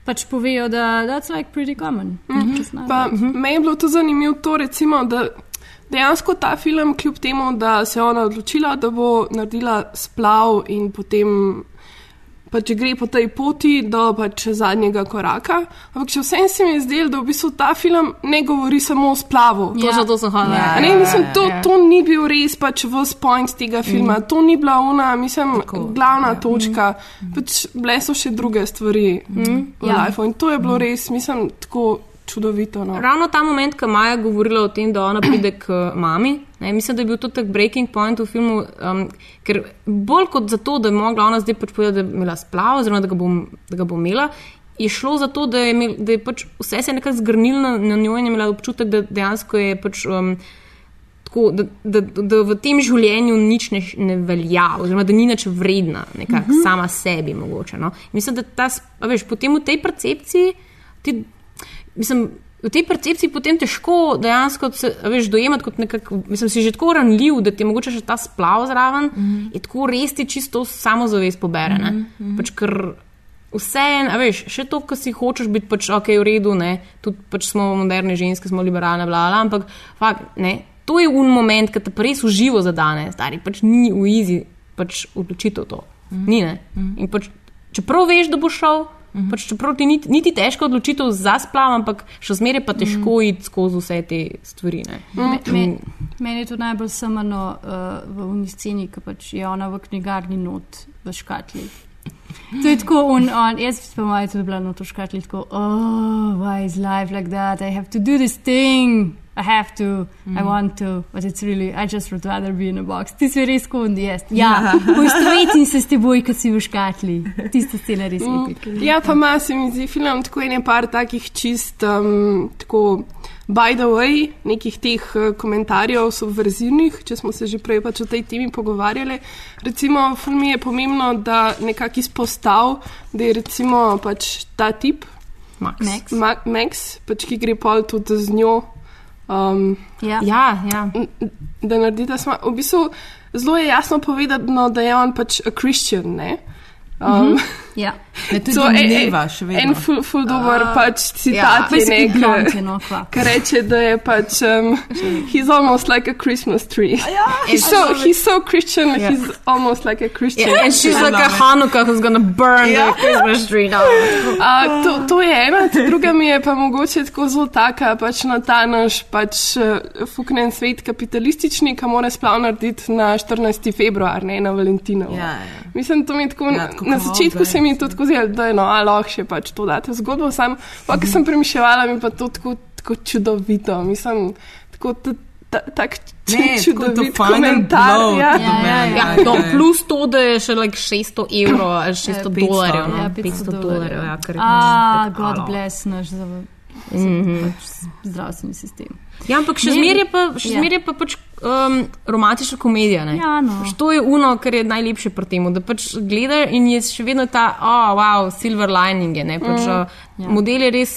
pač povejo, da that's like pretty common. Just not Pa meni je bilo to zanimivo, to, recimo, da dejansko ta film, kljub temu, da se je ona odločila, da bo naredila splav in potem pač gre po tej poti do pač zadnjega koraka. Ampak še vsem se mi je zdelo, da v bistvu ta film ne govori samo o splavu. To, ja. to sem hodila. Ja, A Ne, ja, mislim, ja, to, ja. to ni bil res pač v point tega filma, mm. to ni bila ona, mislim, Tako, glavna ja. ja. točka. Mm. Pač bile so še druge stvari mm. v Ja. ja. lifeu in to je bilo res, mislim, tako čudovito. No. Ravno ta moment, ko Maja govorila o tem, da ona pride k uh, mami, ne, mislim, da je bil to tak breaking point v filmu, um, ker bolj kot zato, da bi mogla ona zdaj pač povedati, da je imela splav, oziroma da ga, bom, da ga bo imela. Je šlo za to, da je, imel, da je pač vse se je nekako zgrnilo na, na njo in je imela občutek, da dejansko je pač. Um, Tako, da, da, da v tem življenju nič ne, ne velja, oziroma da ni nič vredna, nekako uh -huh. sama sebi. Mogoče, no. Mislim, da ta, veš, potem v tej percepciji, ti, mislim, v tej percepciji potem težko dejansko se veš, dojemati kot nekako, mislim, si že tako ranljiv, da ti je mogoče še ta splav zraven uh -huh. in tako res ti čisto samozavest pobere. Uh -huh. pač, ker vse en, a veš, še to, kar si hočeš biti, pač ok, v redu, ne, tudi pač smo moderne ženske, smo liberalne, bla, bla, ampak fakt, ne. To je un moment, ki te pa res uživo zadane, stari, pač ni v izi, pač odločitev to. Mm. Ni ne. Mm. In pač, čeprav veš, da bo šel, mm. pač čeprav ti niti, niti težko odločitev za splav, ampak še zmeraj pa težko mm. iti skozi vse te stvari. Ne. Me, me, meni je to najbolj samano uh, v uni sceni, ki pač je ona v knjigarni not v škatli. To je tako, on, on, jaz pa moj tudi bila not v škatli, tako, oh, why is life like that? I have to do this thing. I have to, mm. I want to, but it's really, I just would rather be in a box. Ti si res kondi, jaz. Ja, poistovetim se s teboj, ko si v škatli. Tista scena res Mm. epika. Ja, pa ima se mi zdi film tako ene par takih čist um, tako by the way, nekih teh eh, komentarjev subverzivnih, če smo se že prej pač o tej temi pogovarjali. Recimo, ful mi je pomembno, da nekako izpostav, da je recimo pač ta tip, Max. Max. Ma Max, pač ki gre pol tudi z njo. Um, Ja. Ja, ja. da naredite smo. V bistvu zelo je jasno povedano, da je on pač a Christian. Ne? Um, Ja. Ne, tudi so so, e- e- dneva, še vedno. En ful, ful dober Ah, pač citat je nek. je, no, kva. Ki reče, da je pač, um, he's almost like a Christmas tree. Ja, he's, so, he's so Christian, Yeah. he's almost like a Christian. Yeah, and she's like a. Hanukkah who's gonna burn Ja. the Christmas tree. No. A, to, to je ena, druga mi je pa mogoče tako zelo taka, pač na ta naš pač, uh, fuknen svet kapitalistični, ki mora splav narediti na 14. februar, ne na Valentinov. Ja, ja. Mislim, to mi je tako, Ja, ja, tako na začetku se mi to tako zdelo, da je no, a lahko še pač to date zgodbo, sam, pa ker sem premišljala, mi pa to tako, tako čudovito, mislim, tako t- ta- tak Ne, čudovit komentar. blow Ja. to the Ja, ja, man, ja. Ja, no, ja. plus to, da je še like 600 evrov ali 600 500, dolarjev. No? Ja, 500 dolarjev, ja, kar je A, tako God malo. bless naš zav- Mhm. pač zdravstveni sistem. Ja, ampak še zmeraj je pa, še ja. zmeraj je pa pač um, romantična komedija. Ne? Ja, no. Pač to je uno, kar je najlepše pri tem, da pač gledaš in je še vedno ta, oh, wow, silver lining je. ne, Pač, mm. Ja. Model je res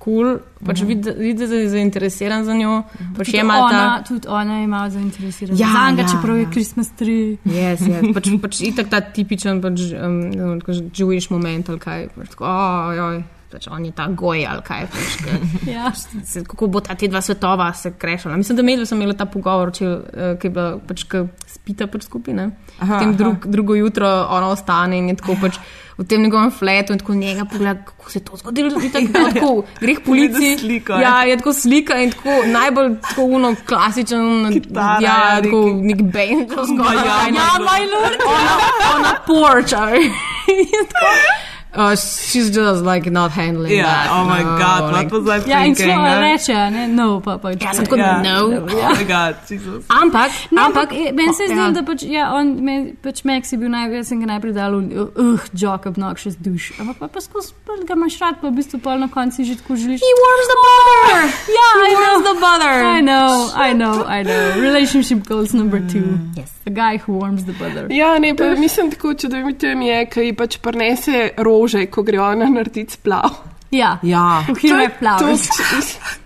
kul, cool, pač vidi, vidi, da je zainteresiran za njo. Pač Tudi je malo ta. ona, tudi ona je malo zainteresirana. Ja, Zanga, ja, čeprav je ja. Christmas tree. Yes, yes. Pač, pač itak ta tipičen pač, um, Jewish moment ali kaj. Pač, tako, oh, joj, pač on je ta goj ali kaj. Pač, ke, Ja. se, kako bo ta te dva svetova se krešala. Mislim, da medve sem imela ta pogovor, če, uh, ki je bila pač, spita pač skupaj. ne. Aha, Potem drug, drugo jutro ona ostane in je tako pač. V tem njegovem fletu in tako njega pogleda, kako se je to zgodilo. in Tako, tako, tako, gre k policiji. sliko, ja. ja, je tako slika in tako najbolj tako uno klasičen. Kitara, ja, ja, tako nek band, ko zgoraj. ja, Ja, my my lord. Ona, ona porch. Uh, she's just like not handling Yeah, that. oh my no, god, what like- was I Ja, in thinking? celo eh? reče, a ne, no, pa pač. Ja, sem tako, Ja. no. Oh my god, Jesus. Ampak, Ne, ampak, ampak meni se zdi, ja. da pač, ja, on, me, pač Max je bil najbolj, jaz sem ga najprej dal, uh, uh jock obnoxious duš. Ampak pa, pa skozi pa ga imaš rad, pa v bistvu pol na koncu že tako želiš. He warms the butter. Ja, He I know. warms the butter. I know, I know, I know. Relationship goals number two. Yes. A guy who warms the butter. Ja, ne, pa mislim tako čudovito mi je, ki pač prinese rože, ko gre ona narediti splav. Ja, Ja. here are flowers.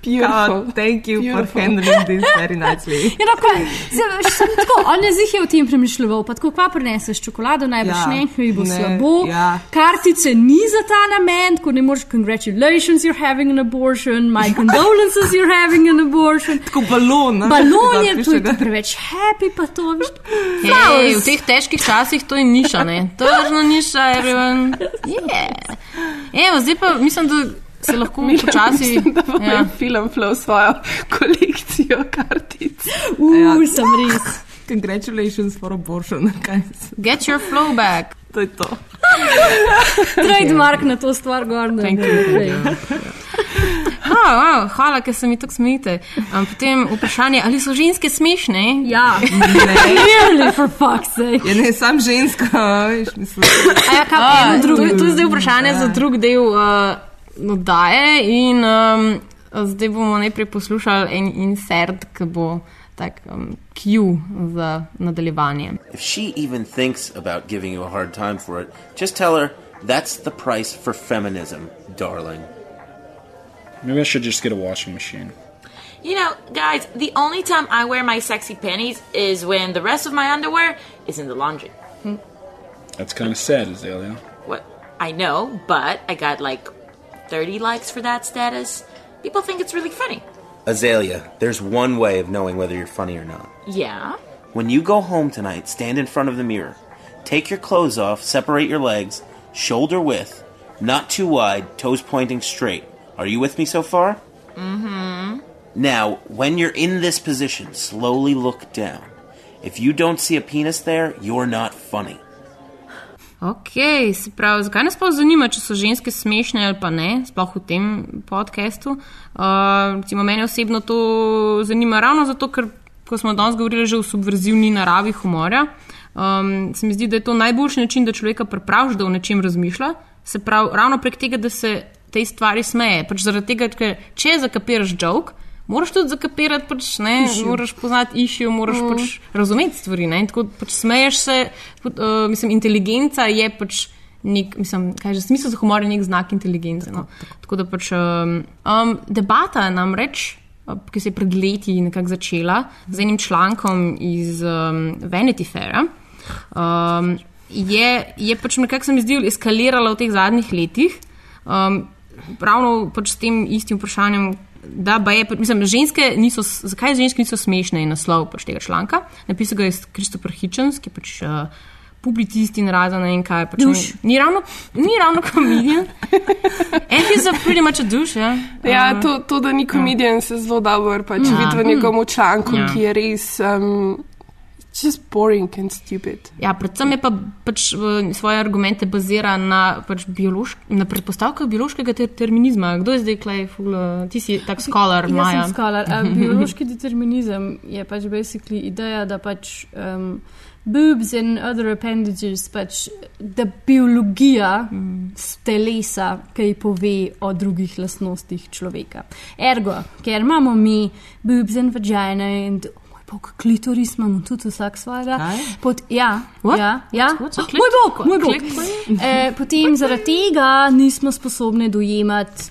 Beautiful. God, thank you for Beautiful. handling this very nicely. Ja, no, kaj, zdaj, sem tako, on je zihaj o tem premišljal, pa tako, kva prineseš čokolado, najbrž Ja, ja, ne, ji bo ne, slabo. ja. Kartice ni za ta namen, tako ne moreš, congratulations, you're having an abortion, my condolences, you're having an abortion. Tako balon. ne? Balon je, Da to je preveč happy, pa to, veš. Hej, v teh težkih časih to je niša, ne? Tržna niša, everyone. Yeah. Evo, zdaj pa mislim, da se lahko počasi. Da bo Ja. ja. film flow svojo kolekcijo kartic. Uf, Ja. sem res. Congratulations for abortion. Get your flow back. To je to. Trademark na to stvar, Gordon. Thank you. Oh, wow, hvala, ker se mi tako smejite. Um, potem vprašanje, ali so ženske smešne? Ja, Ne, really, for fuck's sake. ja, ne, sam ženska, veš, mislim. A ja, kaj to, drugo? je- to je zdaj vprašanje Ja. za drug del uh, oddaje in um, zdaj bomo najprej poslušali en insert, ki bo tak um, Q za nadaljevanje. If she even thinks about giving you a hard time for it, just tell her that's the price for feminism, darling. Maybe I should just get a washing machine. You know, guys, the only time I wear my sexy panties is when the rest of my underwear is in the laundry. That's kind of sad, Azalea. What? I know, but I got like 30 likes for that status. People think it's really funny. Azalea, there's one way of knowing whether you're funny or not. Yeah. When you go home tonight, stand in front of the mirror. Take your clothes off, separate your legs, shoulder width, not too wide, toes pointing straight. Are you with me so far? Mm-hmm. Now, when you're in this position, slowly look down. If you don't see a penis there, you're not funny. Ok, se pravi, zakaj nas pa zanima, če so ženske smešne ali pa ne, sploh v tem podkastu. Uh, recimo, mene osebno to zanima ravno zato, ker, ko smo danes govorili že o subverzivni naravi humorja, um, se mi zdi, da je to najboljši način, da človeka prepraviš, da o nečem razmišlja. Se pravi, ravno prek tega, da se tej stvari smeje. Pač zaradi tega, ker če zakapiraš jok, moraš tudi zakapirati, pač, ne, Issue. moraš poznati išjo, moraš Mm. pač razumeti stvari. Ne, tako pač smeješ se, uh, mislim, inteligenca je pač. Nek, mislim, kaj že smisel za humor je nek znak inteligence. No. Tako, tako da pač um, um, debata namreč, uh, ki se je pred leti nekako začela z enim člankom iz um, Vanity Faira, um, je, je pač nekako se mi zdi eskalirala v teh zadnjih letih. Um, ravno pač s tem istim vprašanjem. Da, pa je, mislim, ženske niso, zakaj ženske niso smešne, je naslov pač tega članka. Napisal ga je Christopher Hitchens, ki je pač uh, publicist in razen ne vem kaj. Pač Duš. Ni, ni ravno, ni ravno komedijan. And he's a pretty much a douche, ja. Ja, Uh, to, to, da ni komedijan, se zelo dobro pač Ja. vidi v njegovem članku, Ja. ki je res um, just boring and stupid. Ja, predvsem je pa pač eh, svoje argumente bazira na, pač biološk, na predpostavkah biološkega ter determinizma. Kdo je zdaj klej, ful, eh, ti si tak skolar, Jaz Maja. sem skolar. A Biološki determinizem je pač basically ideja, da pač um, boobs and other appendages, pač da biologija s telesa kaj pove o drugih lastnostih človeka. Ergo, ker imamo mi boobs and vagina and bog, klitoris imamo tudi vsak svojega. Pot, ja, What? ja, ja. What's a Oh, clit? moj bog, moj bog. Eh, potem zaradi tega nismo sposobni dojemati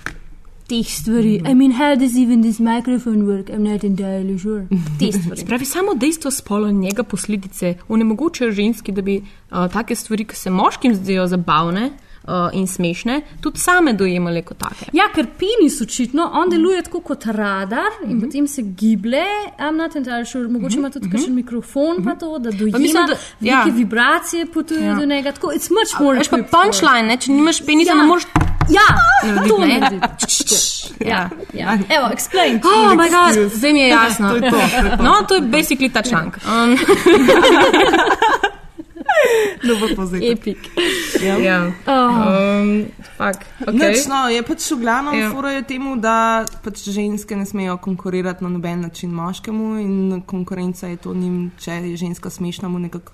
teh stvari. I mean, how does even this microphone work? I'm not entirely sure. Te stvari. Spravi, samo dejstvo spola in njega posledice onemogočajo ženski, da bi uh, take stvari, ki se moškim zdijo zabavne uh, in smešne, tudi same dojemale kot take. Ja, ker penis očitno, on deluje tako kot radar in potem se giblje, I'm not entirely sure, mogoče ima tudi kakšen mikrofon pa to, da dojema, mislim, da- ja. neke vibracije potujejo Ja. do njega, tako, it's much more Veš pa punchline, ne? če nimaš penisa, Ja. ne moreš. Ja, narediti, to ne? narediti. Ja, ja. Evo, explain. Oh, moj bog, zdaj mi je jasno. To je to, to je to. No, to je basically ta članek. Um, Dober povzetek. Epic. Ja. ja. Oh. Um, fuck, okay. Nič, no, je pač v glavnem Ja. ja. temu, da pač ženske ne smejo konkurirati na noben način moškemu in konkurenca je to njim, če je ženska smešna, mu nekako.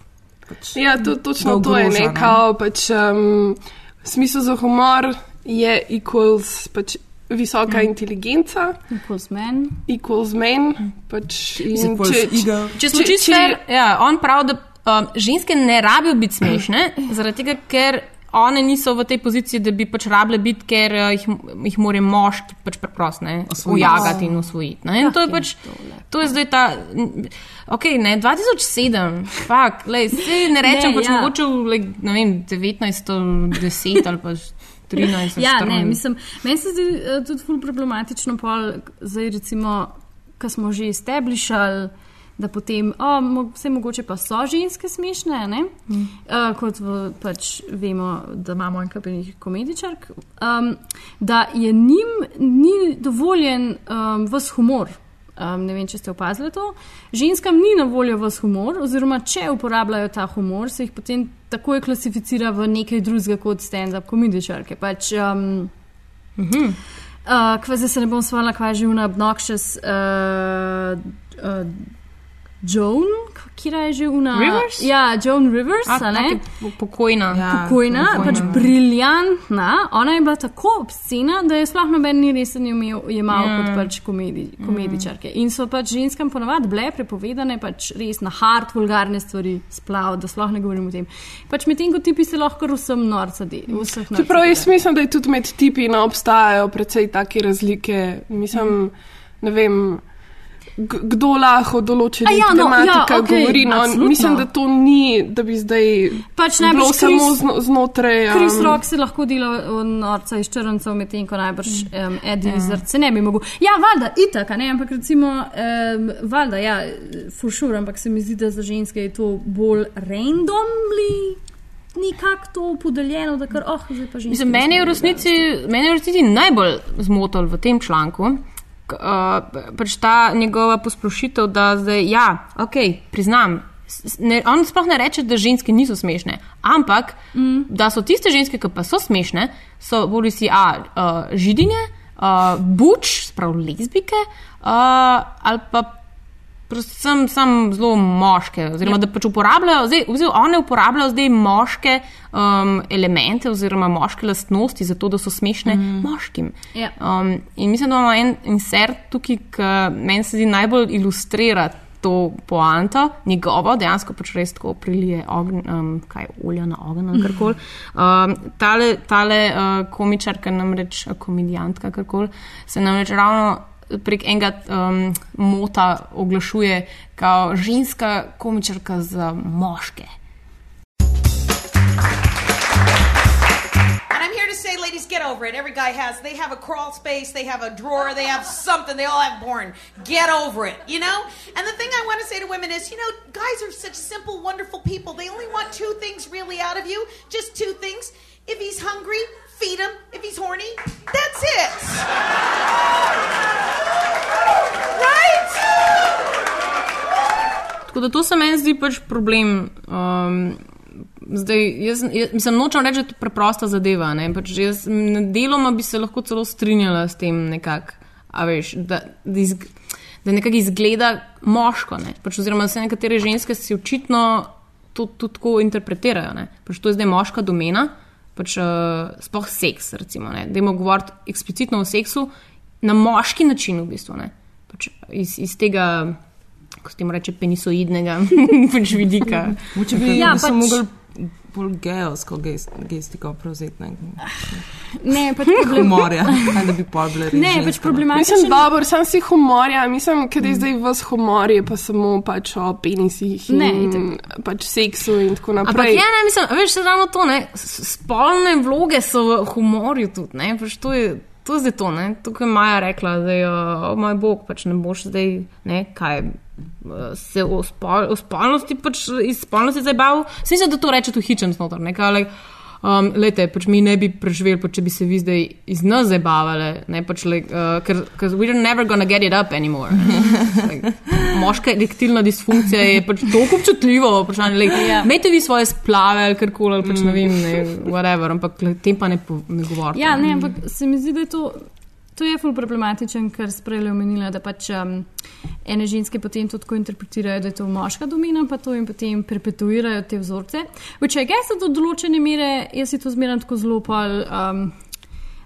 Pač Ja, to, točno ga to je nekaj. Pač, um, smisel za humor je equals pač, visoka mm. inteligenca, Equals men. equals men. Pač, in equals eagle. Če smo čisto fair, ja, on pravi, da um, ženske ne rabijo biti smešne, zaradi tega, ker one niso v tej poziciji, da bi pač rabile biti, ker uh, jih, jih mora moški pač preprosto ne, ujagati in usvojiti. Ne? In to je pač, to je zdaj ta, ok, ne, 2007, fakt, lej, se ne rečem, Ne, pač ja. mogoče v, like, ne vem, 1910 ali pa 13. Ja, ne, 14. mislim, meni se zdi uh, tudi ful problematično, pol, zdaj recimo, ko smo že establishali, da potem, oh, mo, vse mogoče pa so ženske smešne, ne? Mm. Uh, kot v, pač vemo, da imamo en kapenih komedičark, um, da je njim ni dovoljen um, vas humor. Um, ne vem, če ste opazili to. Ženskam ni na voljo vas humor, oziroma če uporabljajo ta humor, se jih potem takoj klasificira v nekaj drugega kot stand-up komedičarke. Pač, um, Mhm. Uh, kva zdaj se ne bom spomnila, kva je že una obnoxious uh, uh, Joan, kje je že una? Rivers? Ja, Joan Rivers, A, ne? po- pokojna. Ja. Pokojna, pokojna. pač briljantna. Ona je bila tako obscena, da je sploh noben ni resen imel, jemal Ja. kot pač komedi, komedičarke. In so pač ženskam ponavadi bile prepovedane pač res na hard, vulgarne stvari splav, da sploh ne govorim o tem. Pač medtem ko tipi se lahko vsem norca deli. vseh norca Čeprav jaz mislim, da je tudi med tipi no, obstajajo precej take razlike. Mislim, ne vem. Kdo lahko določenih ja, no, tematikah ja, okej, govori. No, absolutno. mislim, da to ni, da bi zdaj Pač bilo najbrž samo Chris- zno, znotraj. Chris um, Rock se lahko dela od norca iz črncev, medtem ko najbrž um, Eddie Izzard se ne bi mogel. Ja, valjda, itak, ne, ampak recimo, um, valjda, ja, for sure, ampak se mi zdi, da za ženske je to bolj randomly. Nekako to podeljeno, da kar, oh, zdaj pa že. Mislim, meni je v resnici, meni je v resnici najbolj zmotil v tem članku. Uh, pač ta njegova posplošitev, da zdaj, ja, ok, priznam. Ne, on sploh ne reče, da ženske niso smešne, ampak mm. da so tiste ženske, ki pa so smešne, so bodi si a, uh, židinje, uh, buč, sprav lezbike, uh, ali pa predvsem sam zelo moške, oziroma da pač uporabljajo, zdaj, oziroma one uporabljajo zdaj moške um, elemente oziroma moške lastnosti, zato da so smešne mm. moškim. Ja. Um, in mislim, da imamo en insert tukaj, ki meni se zdi najbolj ilustrira to poanto, njegovo, dejansko pač res tako prilije ogen, um, kaj olja na ogen ali karkoli. Um, tale tale uh, komičarka, namreč komedijantka, karkoli, se namreč ravno prek enega um, mota oglašuje kot ženska komičarka za moške. And I'm here to say, ladies, get over it. Every guy has, they have a crawl space, they have a drawer, they have something, they all have porn. Get over it, you know? And the thing I want to say to women is, you know, guys are such simple, wonderful people. They only want two things really out of you, just two things. If he's hungry, feed him. If he's horny, that's it. Right? Tako da to se meni zdi pač problem. Um, zdaj, jaz, jaz mislim, nočem reči, da je to preprosta zadeva. ne, Pač jaz, deloma bi se lahko celo strinjala s tem, nekak, a veš, da, da, izg, da nekako izgleda moško. Ne? Pač, oziroma, da se nekatere ženske si očitno to tudi tako interpretirajo. Ne? Pač to je zdaj moška domena, pač, uh, sploh seks. Recimo, ne? Dajmo govoriti eksplicitno o seksu na moški način, v bistvu. Ne? Pač iz, iz tega, kako se temu reče, penisoidnega pač vidika. Moče bi Ja, pač- mogli bolj geovsko gest, gestiko prevzeti. Ne, Ne, pač problem. humorja, ne da bi bile res Ne, pač no. problematično. Mislim, dobro, sam si humorja, mislim, ker je zdaj vas humor, je pa samo pač o penisih in Ne, pač seksu in tako Ampak naprej. ja, ne, mislim, veš, se ravno to, ne, spolne vloge so v humorju tudi, ne, pač to je. To je zdaj to, ne? tukaj je Maja rekla, da je, o moj bog, pač ne boš zdaj, ne, kaj, se o, spol, o spolnosti, pač iz spolnosti bavil. Smisel, da to reče tu hičen znotraj, ne, kaj, like, um, lejte, pač mi ne bi preživeli, pač, če bi se vi zdaj iz nas zabavali, ne, pač, like, uh, ker, we're never gonna get it up anymore. like, moška erektilna disfunkcija je pač tako občutljivo vprašanje. Like, Ja. Imejte vi svoje splave ali karkoli, ali pač ne vem, ne, whatever, ampak tem pa ne, po- ne govorite. Ja, ne, ampak se mi zdi, da je to. To je ful problematičen, ker sprej je omenila, da pač um, ene ženske potem to tako interpretirajo, da je to moška domena, pa to in potem perpetuirajo te vzorce. Če je gesa do določene mere, jaz si to zmeraj tako zelo pol. Um,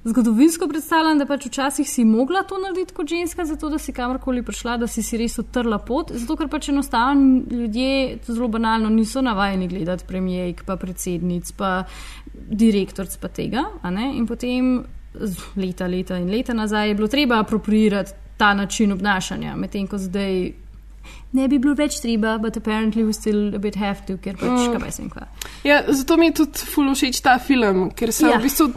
Zgodovinsko predstavljam, da pač včasih si mogla to narediti kot ženska, zato da si kamorkoli prišla, da si si res odtrla pot, zato ker pač enostavno ljudje, zelo banalno, niso navajeni gledati premijejk, pa predsednic, pa direktorc pa tega. In potem leta, leta in leta nazaj je bilo treba apropriirati ta način obnašanja, medtem ko zdaj. Ne bi bilo več treba, but apparently we still a bit have to, ker pač Mm. kaj sem kva. Ja, zato mi je tudi ful všeč ta film, ker se Ja. v bistvu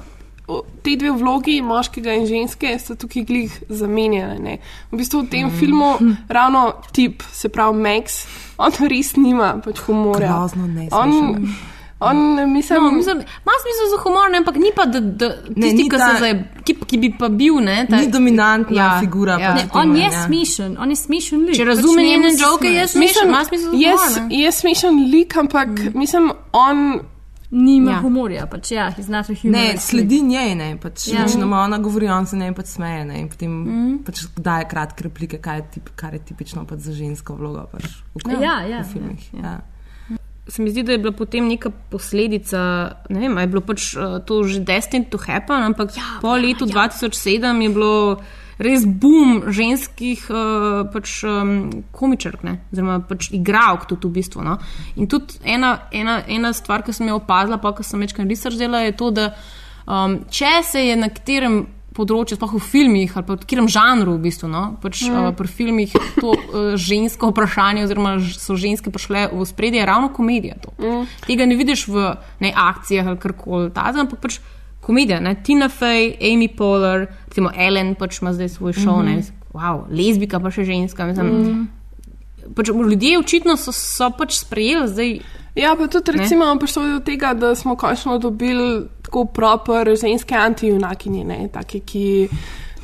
te dve vlogi, moškega in ženske, sta tukaj glih zamenjali. Ne. V bistvu v tem mm. filmu ravno tip, se pravi Max, on res nima pač humorja. Grozno ne On, on mislim, No, mislim, ima smisel za humor, ne, ampak ni pa, da, da Ne, tisti, ni ki, ta- se zdaj, ki, ki bi pa bil. Ne, ta, Ni dominantna Ja, figura. ja. Ne, v tem, on je ja. smešen, on je smešen lik. Če Pač razume njemu njene se joke, je smešen, ima smisel za je, humor. ne. je smešen lik, ampak mm. mislim, on. Nima Ja. ja. humorja, pač ja, he's not a human. Ne, sledi njej, ne, pač, Ja. ja. Večinoma ona govori, on se ne pač smeje, ne, in potem mm. pač daje kratke replike, kaj je, tip, kar je tipično pač za žensko vlogo pač v, Ja, ja, v filmih. ja, Ja, ja. Ja. Se mi zdi, da je bila potem neka posledica, ne vem, je bilo pač uh, to že destined to happen, ampak ja, po letu ja. 2007 je bilo res boom ženskih uh, pač, um, komičark, ne, oziroma pač igralk tudi v bistvu. No. In tudi ena, ena, ena stvar, ki sem jo opazila, pa ko sem večkrat research delala, je to, da um, če se je na katerem področju, sploh v filmih ali pa v katerem žanru, v bistvu, no, pač, mm. uh, pri filmih to uh, žensko vprašanje, oziroma so ženske prišle v spredje, je ravno komedija. To. Mm. Tega ne vidiš v ne, akcijah ali karkoli ampak pač komedija. Ne? Tina Fey, Amy Poehler, recimo Ellen pač ima zdaj svoj šov, mm -hmm. wow, lezbika pa še ženska. Mislim, mm. Pač, ljudje očitno so, so pač sprejeli zdaj. Ja, pa tudi recimo prišlo je do tega, da smo končno dobili tako proper ženske antijunakinje, ne, take, ki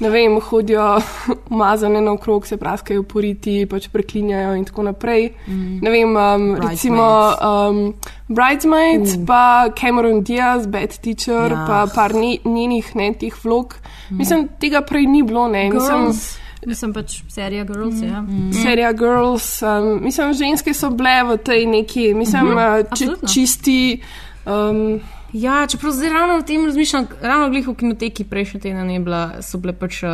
ne vem, hodijo umazane naokrog, se praskajo poriti, pač preklinjajo in tako naprej. Mm. Ne vem, um, recimo um, Bridesmaids, uh. pa Cameron Diaz, Bad Teacher, Ja. pa par ni, njenih ne, teh vlog. Mm. Mislim, tega prej ni bilo, ne. Girls. Mislim pač serija Girls, mm. ja. serija Girls. Um, mislim, ženske so bile v tej neki, mislim, Mhm, uh, či, absolutno. čisti. Um, Ja, čeprav zdaj ravno o tem razmišljam, ravno glih v kinoteki prejšnji teden je bila, so bile pač uh,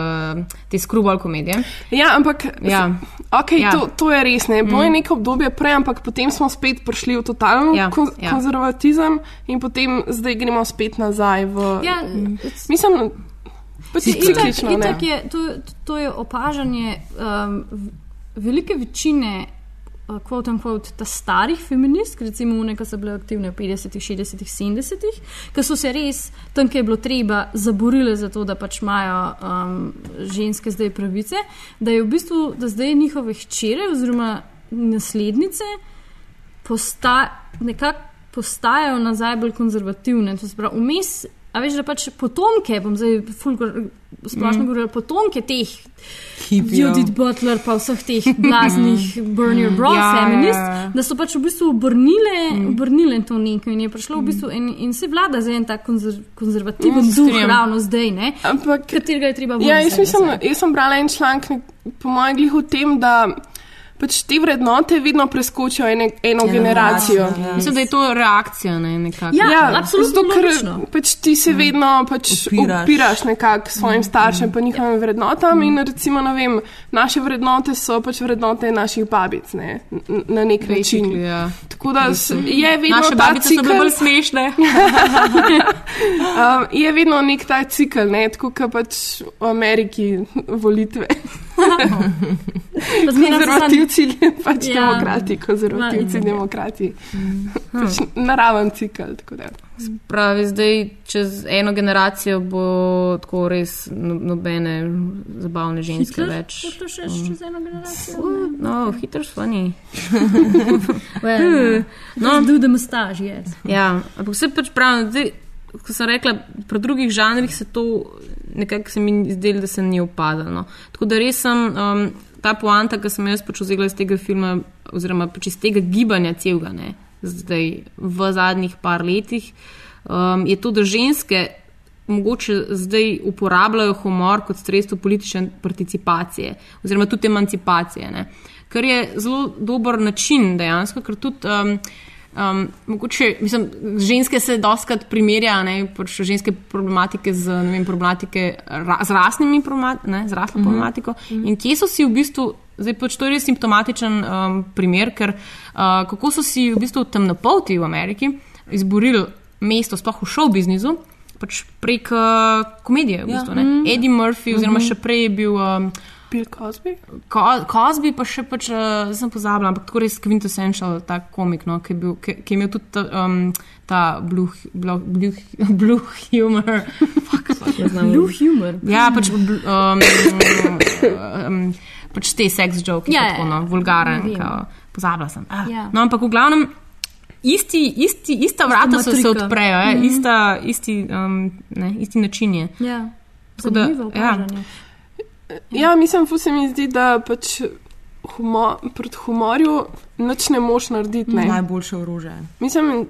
te skrubal komedije. Ja, ampak Ja. okay, Ja. ja. to, to je res. Ne. Bilo je Mm. neko obdobje prej, ampak potem smo spet prišli v totalen Ja, ja, kon, ja. ja. konzervatizem in potem zdaj gremo spet nazaj v. Ja, Mislim, pač Itak, ciklično. ne. itak je, to, to je opažanje um, velike večine. uh, Quote unquote, ta starih feministk, recimo, one, ki so bile aktivne v 50-ih, 60-ih, 70-ih, ki so se res tam, kjer je bilo treba, zaborile za to, da pač imajo um, ženske zdaj pravice, da je v bistvu, da zdaj njihove hčere oziroma naslednice posta, nekako postajajo nazaj bolj konzervativne. To se pravi, vmes, a veš, da pač potomke, bom zdaj splošno Mm. mm. govorila, potomke teh Hipijev. Judith Butler, pa vseh teh blaznih Burn Your Bra Ja, ja, feminist, ja. da so pač v bistvu obrnile, mm. obrnile to neko in je prišlo v bistvu in, in se vlada za en tak konzer, konzervativen Mm, mm, duh ravno zdaj, ne? Ampak, katerega je treba Ja, ven jaz, zdaj mislim, nazaj. jaz sem brala en članek, nek- po mojem, glih o tem, da pač te vrednote vedno preskočijo ene, eno generacijo. Ja. Mislim, da je to reakcija na nekako. zato, ker pač ti se vedno pač Upiraš. upiraš nekako svojim staršem, pa njihovim vrednotam. In recimo, ne vem, naše vrednote so pač vrednote naših babic, ne, na nek način. Basically, ja. Tako da je vedno Naše ta cikel- bolj smešne. um, je vedno nek ta cikl, ne, tako kot pač v Ameriki volitve. So konzervativci, pač Ja. ja. demokrati, konzervativci, Ma, demokrati. Pač naraven cikl. tako da. Pravi, zdaj čez eno generacijo bo tako res no- nobene zabavne ženske Hitler? več. To še čez eno generacijo? No, hitro funny. Well, no, do the mustache, yes. Ja, ampak vse pač pravim, zdaj, ko sem rekla, pri drugih žanrih se to nekako se mi zdelo, da se ni upadalo. No. Tako da res sem um, ta poanta, ki sem jo jaz vzela iz tega filma, oziroma pač iz tega gibanja celega, ne, zdaj v zadnjih par letih, um, je to, da ženske mogoče zdaj uporabljajo humor kot sredstvo politične participacije oziroma tudi emancipacije. Ne. Kar je zelo dober način dejansko, ker tudi. Um, Um, mogoče, mislim, ženske se doskrat primerjajo, ne, pač ženske problematike z, vem, problematike ra, z rasnimi problemat, ne, z rasno Mhm. problematiko. In kje so si v bistvu, zdaj pač to je res simptomatičen um, primer, ker uh, kako so si v bistvu temnopolti v Ameriki izborili mesto, sploh v show biznisu, pač prek uh, komedije. V Ja. bistvu, ne. Mhm. Eddie Murphy, oziroma Mhm. še prej je bil. Um, Bill Cosby? Ko, Cosby pa še pač, uh, sem pozabila, ampak tako res quintessential, ta komik, no, ki, je bil, ki, ki je imel tudi ta, um, ta blue, blue, blue, blue humor. Fuck. Blue humor. Ja, pač, um, um, pač te sex joke, Ja, ja, ja, tako, no, ja. vulgaren, Vem. kao, pozabila sem. Ah. Ja. No, ampak v glavnem. Isti, isti, ista vrata so se odprejo, eh? Mhm. ista, isti, um, ne, isti način je. Ja, Tako da, ja. Ja, mislim, fu se mi zdi, da pač humo, proti humorju nič ne moš narediti. Ne. Najboljše orožje. Mislim,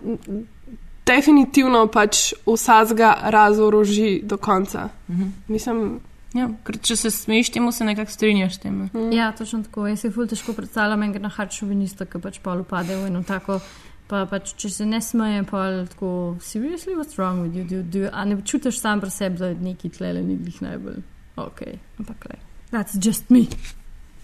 definitivno pač vsazga razoroži do konca. Mhm. Mislim, Ja, ker če se smeješ temu, se nekako strinjaš tem. Ja, točno tako. Jaz si ful težko predstavljam enega na hard šovinista, ki pač pol upade v eno tako. Pa pač, če se ne smeje, pa je tako, seriously, what's wrong with you? Do, do, a ne čutiš sam pri sebi, da je neki tlele ni glih najbolj ok. Ampak, le, that's just me.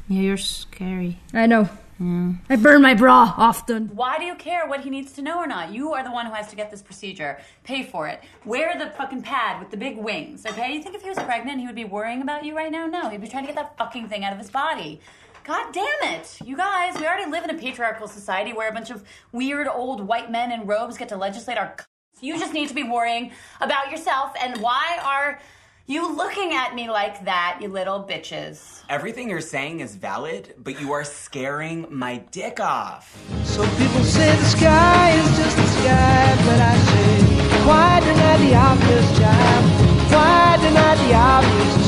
Yeah, you're scary. I know. Yeah. I burn my bra often. Why do you care what he needs to know or not? You are the one who has to get this procedure. Pay for it. Wear the fucking pad with the big wings, okay? You think if he was pregnant, he would be worrying about you right now? No, he'd be trying to get that fucking thing out of his body. God damn it. You guys, we already live in a patriarchal society where a bunch of weird old white men in robes get to legislate our. c- You just need to be worrying about yourself. And why are you looking at me like that, you little bitches? Everything you're saying is valid, but you are scaring my dick off. Some people say the sky is just the sky, but I say, why deny the obvious child? Why deny the obvious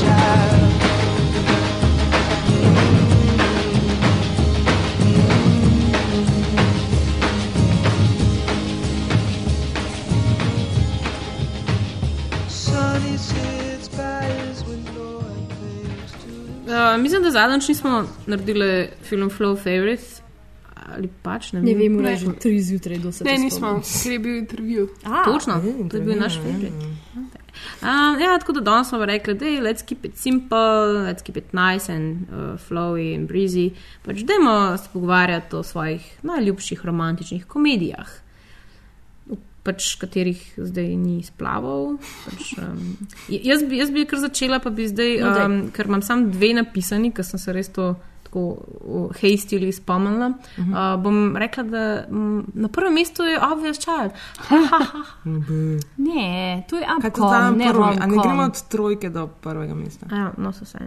Uh, mislim, da zadnjič nismo naredili film Flow Favorites. Ali pač ne, Ne vem, je že tri zjutraj do sedaj. Ne, nismo, ker je bil intervju. A, Točno, to je bil naš favorite. Um, ja, tako da danes smo rekli, da je let's keep it simple, let's keep it nice and uh, flowy and breezy. Pač dajmo se pogovarjati o svojih najljubših romantičnih komedijah, pač katerih zdaj ni splaval. Pač, um, jaz, bi, jaz bi kar začela, pa bi zdaj, No, um, ker imam samo dve napisani, ker sem se res to. Tako hastily spomnila. Uh Mhm. -huh. uh, bom rekla, da mm, na prvem mestu je Obvious Child. Ne, to je zdaj ne? A ne gremo od trojke do prvega mesta? Ja, no, so vse.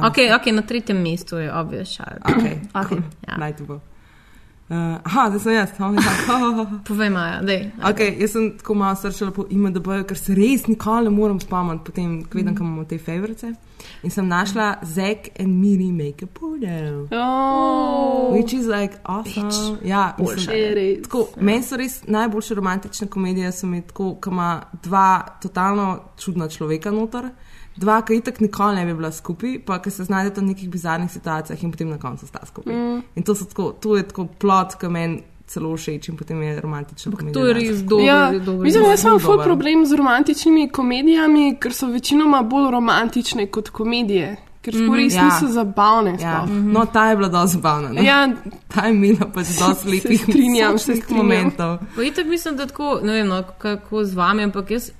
Ok, ok, na tretjem mestu je Obvious Child. Okay. okay, ja. Naj to bo. Uh, aha, zdaj sem jaz. Oh, ja. Povej, Maja, dej. Okay, jaz sem tako malo srčala po IMDB, ker se res nikoli ne morem spomniti, potem, ko vidim, Mhm. kam imamo te favorice. In sem našla Zack and Miri Make a Porno. Oh. Which is like awesome. Ja, Boljše je res. Tako, meni so res najboljše romantične komedije, so mi tako, ko ima dva totalno čudna človeka noter. Dva, ki itak nikoli ne bi bila skupaj, pa ki se znajdete v nekih bizarnih situacijah in potem na koncu sta skupaj. Mm. In to, so tako, to je tako plot, ki meni celo všeč in potem je romantična komedija. to je res dober, Ja, dober. mislim, jaz imam ful problem z romantičnimi komedijami, ker so večinoma bolj romantične kot komedije, ker sploh Mhm, res ja. niso zabavne. Ja. sploh. No, ta je bila dosti zabavna. Ne? Ja. Ta je imela pač dosti lepih strinjam, momentov. Pa itak mislim, da tako, ne vem, no, kako z vami, ampak jaz,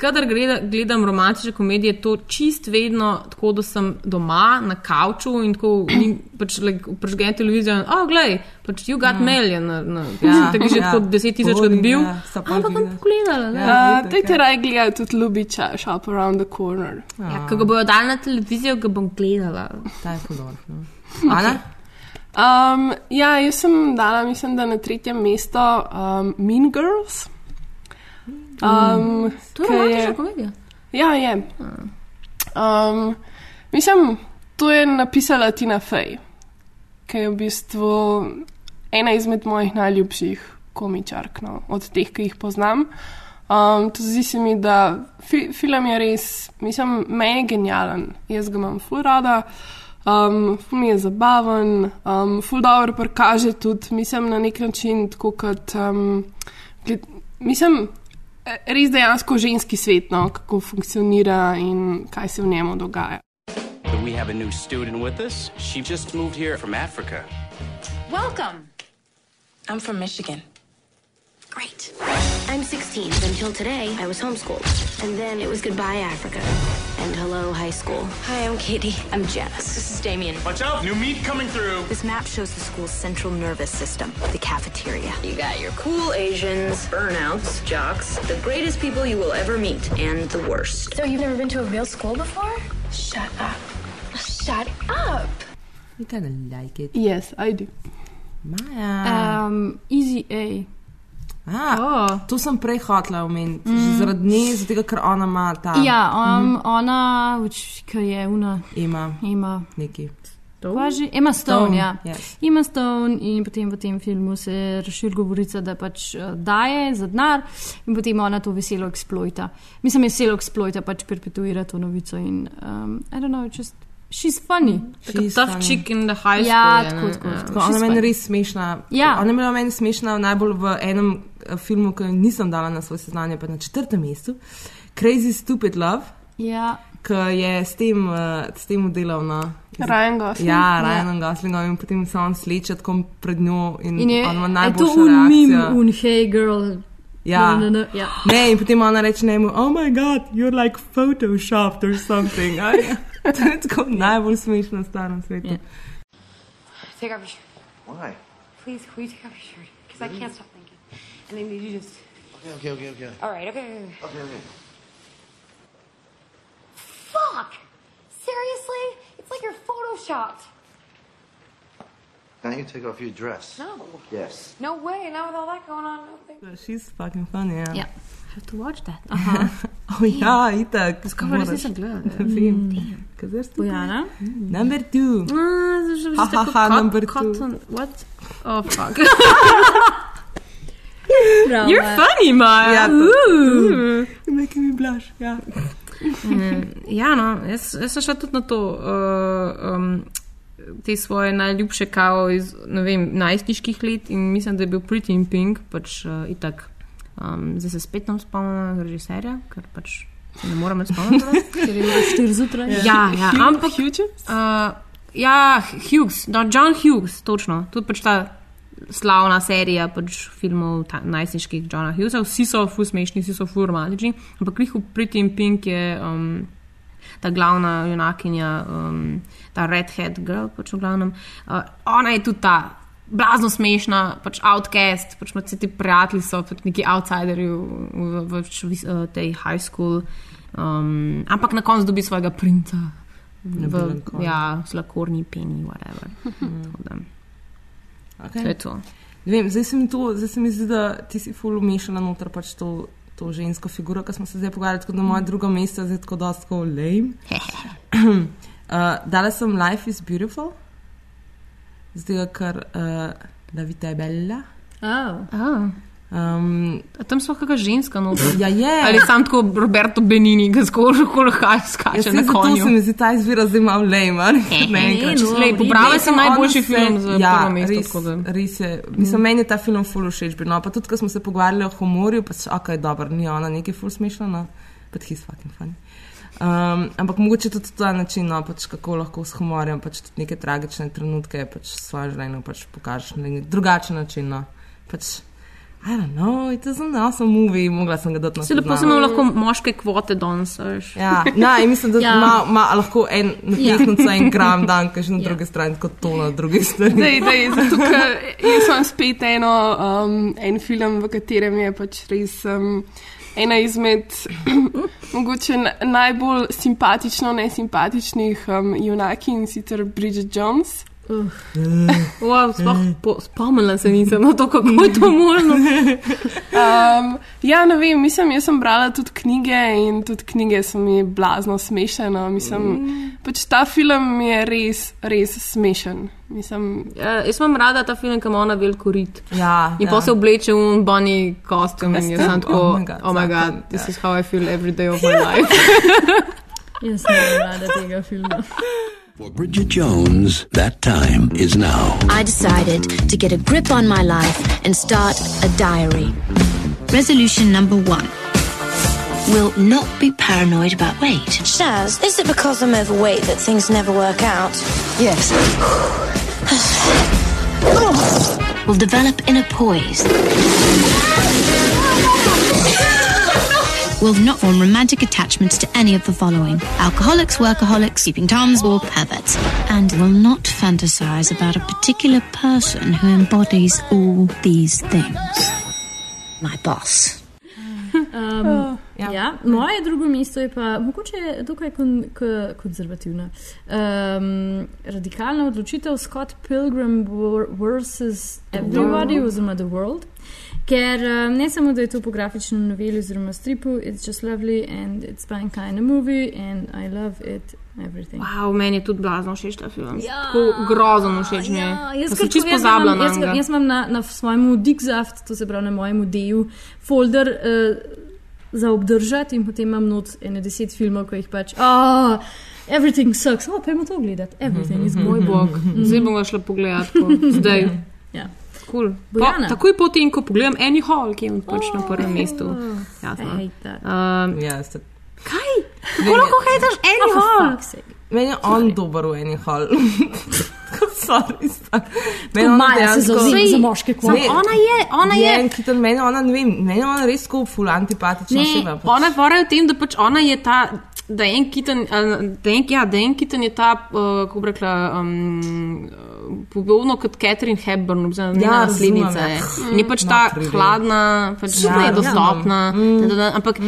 kadar gleda, gledam romantične komedije, to čist vedno tako, da sem doma na kavču in tako pač like, prežgem televizijo in, oh, glej, pač you got mm. mail je na, na ja, tako že ja. tako deset tisoč Vodim, bil. ja, Ampak bom gledala. pogledala. Ja, Dajte raje gledati tudi Ljubiča, Shop Around the Corner. Ja, ko ga bojo dali na televizijo, ga bom gledala. Ta je podobno. No. Ana? Um, ja, jaz sem dala, mislim, da na tretjem mestu um, Mean Girls. Um, To je romantična komedija. Ja, je. Um, mislim, to je napisala Tina Fey, ki je v bistvu ena izmed mojih najljubših komičark, no, od teh, ki jih poznam. Um, to zdi se mi, da fi, film je res, mislim, meni je genijalen, jaz ga imam ful rada. Um, ful mi je zabaven, um, ful dobro prikaže tudi, mislim, na nek način, tako kot, um, gled, mislim, res dejansko ženski svet, no, kako funkcionira in kaj se v njemu dogaja. We have a new student with us. She just moved here from Africa. Welcome. I'm from Michigan. Great. I'm 16. Until today, I was homeschooled. And then it was goodbye, Africa. And hello, high school. Hi, I'm Katie. I'm Janice. This is Damien. Watch out! New meat coming through. This map shows the school's central nervous system, the cafeteria. You got your cool Asians, burnouts, jocks, the greatest people you will ever meet, and the worst. So you've never been to a real school before? Shut up. Shut up. You kind of like it. Yes, I do. Maja. Um, easy A. A, Oh. To sem prej hotela omeniti, mm. zaradi nje, zato ker ona ima ta. Ja, um, Mhm. mm. ona, uč, ki je una. Ima. Ima. Neki. Kva že? Emma Stone, Stone, ja. yes. Emma Stone in potem v tem filmu se razširi govorica, da pač eh, daje za denar in potem ona to veselo eksploita. Mislim, veselo eksploita, pač perpetuira to novico in um, I don't know, just she's funny. Taka tough chick in the high school. Ja, je, tako, tako, Ja. tako. Ona She's je meni funny. res smešna. Ja. Ona je bila meni smešna najbolj v enem filmu, ki nisem dala na svoj seznam, pa na četrtem mestu. Crazy Stupid Love, Ja. ki je s tem, uh, s tem delal na. Ryan Gosling. Ja, Ja. Ryan Goslingom in potem se on sleče tako pred njo in, In je, on ima to najboljšo un mim, reakcijo. un hey girl. Ja. Ne, ne, ne, ja. Ne, in potem ona reče njemu, oh my god, you're like photoshopped or something. Ja. to je tako najbolj smešno na starem svetu. Yeah. Take off your shirt. Why? Please, will you take off your shirt? Because I can't stop. And I need you just. Okay, okay, okay, okay. All right, okay. okay, okay. Okay, okay. Fuck! Seriously? It's like you're photoshopped. Now you take off your dress. No. Yes. No way. Not with all that going on. No. She's fucking funny, Yeah. I Have to watch that. Aha. oh ja, itak. Skoraj res nisem gledala. Ne vem. Kaj zdaj Bojana? Number two. Ah, zdaj že Ha, ste ha, ha, kot- number two. cotton- What? Oh, fuck. Prav, You're Maja. funny, Maja. Ja, making me blush, ja. Mm, ja, no, jaz, jaz sem šla tudi na to, uh, um, te svoje najljubše kao iz ne vem, najstniških let in mislim, da je bil Pretty in Pink, pač uh, itak. Um, zdaj se spet nam spomnim režiserja, ker pač ne morem več spomniti. Ker je bilo štiri zjutraj. Ja, ja, Hugh ampak. Uh, ja, Hughes, no, John Hughes, točno. Tudi pač ta slavna serija pač filmov ta- najstniških Johna Hughesa. Vsi so fu smešni, vsi so fu romantični, ampak njihov Pretty in Pink je um, ta glavna junakinja, um, ta redhead girl, pač v glavnem. Uh, ona je tudi ta. Blazno smešna, pač outcast, pač med vsi ti prijatelji so pač neki outsiderji v, v, v, v, v tej high school. Um, ampak na koncu dobi svojega princa. V, ja, slakorni peni, whatever. Da, Okay. To je to. Vem, zdaj, se mi to, zdaj se mi zdi, da ti si ful umešala noter pač to, to žensko figuro, ki smo se zdaj pogovarjali, tako da moja druga mesta je zdaj tako dosti tako lame. uh, dala sem Life is Beautiful, zdaj ker uh, La vita è bella. Oh. Ah. Um, tam so kakšna ženska noter. Ja, je. Ali sam tako Roberto Benini, ki skoči kolokaj skače Ja, na saj zato konju. se mi zdi ta izbira zdaj malo lame, ali ne enkrat. no, Lej, pobrali sem najboljši film za ja, prvo mesto, Res, da- res je. Mislim, meni je ta film ful všeč bil. No, pa tudi, ko smo se pogovarjali o humorju, pa se, ok, dobro, ni ona nekaj ful smešno, no, but he's fucking funny. Um, ampak mogoče tudi ta način, no, pač kako lahko s humorjem pač tudi neke tragične trenutke pač svoje življenje pač pokažeš na drugačen način. No. Pač, I don't know, it is an awesome movie, mogla sem ga dati na Si lepo seznam. samo lahko moške kvote danes. Ja, no, in mislim, da Ja. ima, ima lahko en Ja. napetnica in gram dan, ki je na drugi strani, kot to na drugi strani. Dej, dej, zato, jaz imam spet eno, um, en film, v katerem je pač res um, ena izmed mogoče na- najbolj simpatično, nesimpatičnih um, junaki in sicer Bridget Jones. Wow, sploh po, spomnila se nisem na to, kako je to možno. Um, ja, ne vem, mislim, jaz sem brala tudi knjige in tudi knjige so mi blazno smešene. Mislim, mm. pač ta film je res, res smešen. Mislim, Ja, jaz imam rada ta film, ki ima ona veliko rit. Ja, In ja. pa se obleče v bunny kostum in jaz sem tako, Oh my God, oh my god this is how I feel every day of my life. Jaz ne rada tega filma. For Bridget Jones, that time is now. I decided to get a grip on my life and start a diary. Resolution number one will not be paranoid about weight. Shaz, is it because I'm overweight that things never work out? Yes. will develop inner poise. Will not form romantic attachments to any of the following alcoholics, workaholics, sleeping toms, or perverts. And will not fantasize about a particular person who embodies all these things. My boss. Um, ja. Ja, moje drugo mesto je pa mogoče dokaj kon, k, konzervativna. Um, radikalna odločitev Scott Pilgrim vs. Everybody oziroma The World. Ker um, ne samo, da je to po grafičnem noveli oziroma stripu, it's just lovely and it's fine kind of movie and I love it everything. Wow, meni je tudi blazno všeč ta film. Ja. Tako grozno všeč mi je. Ja, jaz sem čisto tako- jaz pozabila imam- na jaz, jaz imam na, na svojemu Dixaft, to se pravi na mojem deju, folder uh, za obdržati in potem imam not ene deset filmov, ki jih pač. Oh, Everything sucks, oh, pa to gledati. Everything is Moj good. bog, zdaj bom ga šla pogledat. tako, Zdaj. Ja. Cool. Bojana. Po, takoj potem, ko pogledam Annie Hall, ki je pač na prvem mestu. Jasno. I hate that. Um, Ja, ste... Kaj? Kako lahko hejtaš Annie Oh, for Hall? Meni je on dober v eni hall. Sorry, sta- Meni Ko ona Maja se zavzema za moške kvote. Ona je, ona je. Je, Kitan, meni ona, ne vem, meni ona res tako ful antipatična Ne, oseba. pač. ona fora je v tem, da pač ona je ta. Da je en kitten, da je, ja, da je en kitten je ta, uh, kako bi rekla, um, podobno kot Catherine Hepburn, oziroma Ja, njena razumem, naslednica. ja. je. Ni pač ta Not really. hladna, pač Ja, ja, ja, nedostopna. no. da, da, ampak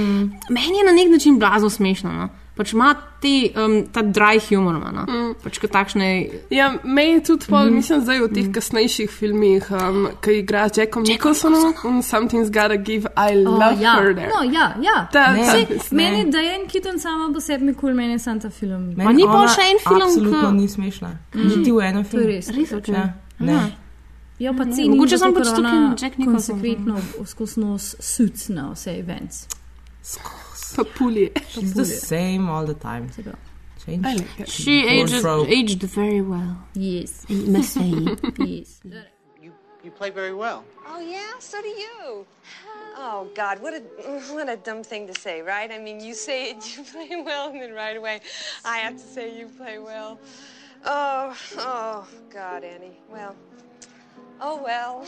meni je na nek način blazno smešno. No? Pač ima te, um, ta dry humor, no? Mm. pač kot takšne. Ja, meni je tudi, pol, Mhm. mislim, zdaj v teh kasnejših filmih, um, ki igra z Jackom Nicholsonom in Something's Gotta Give, I Oh, love ja. her there. No, ja, ja. Ta- Ne. Ta- meni je Diane Keaton sama po sebi mi kul, meni je sam ta film. Meni ni ona še en film, Absolutno ki- ni smešna. Niti v enem To je filmu. res. Res, okej. Ja, ne. Aha. Ja, pa Ne, cenim, mogoče sem pač tukaj Jack Nicholson. Konsekventno skozi nos suits na vse events. Pa pulje. She's the same all the time. Change. I like it. She aged, aged very well. Yes. Must say. yes. You you play very well. Oh yeah, so do you. Oh God, what a what a dumb thing to say, right? I mean, you say it, you play well, and then right away, I have to say you play well. Oh, oh God, Annie. Well, oh well.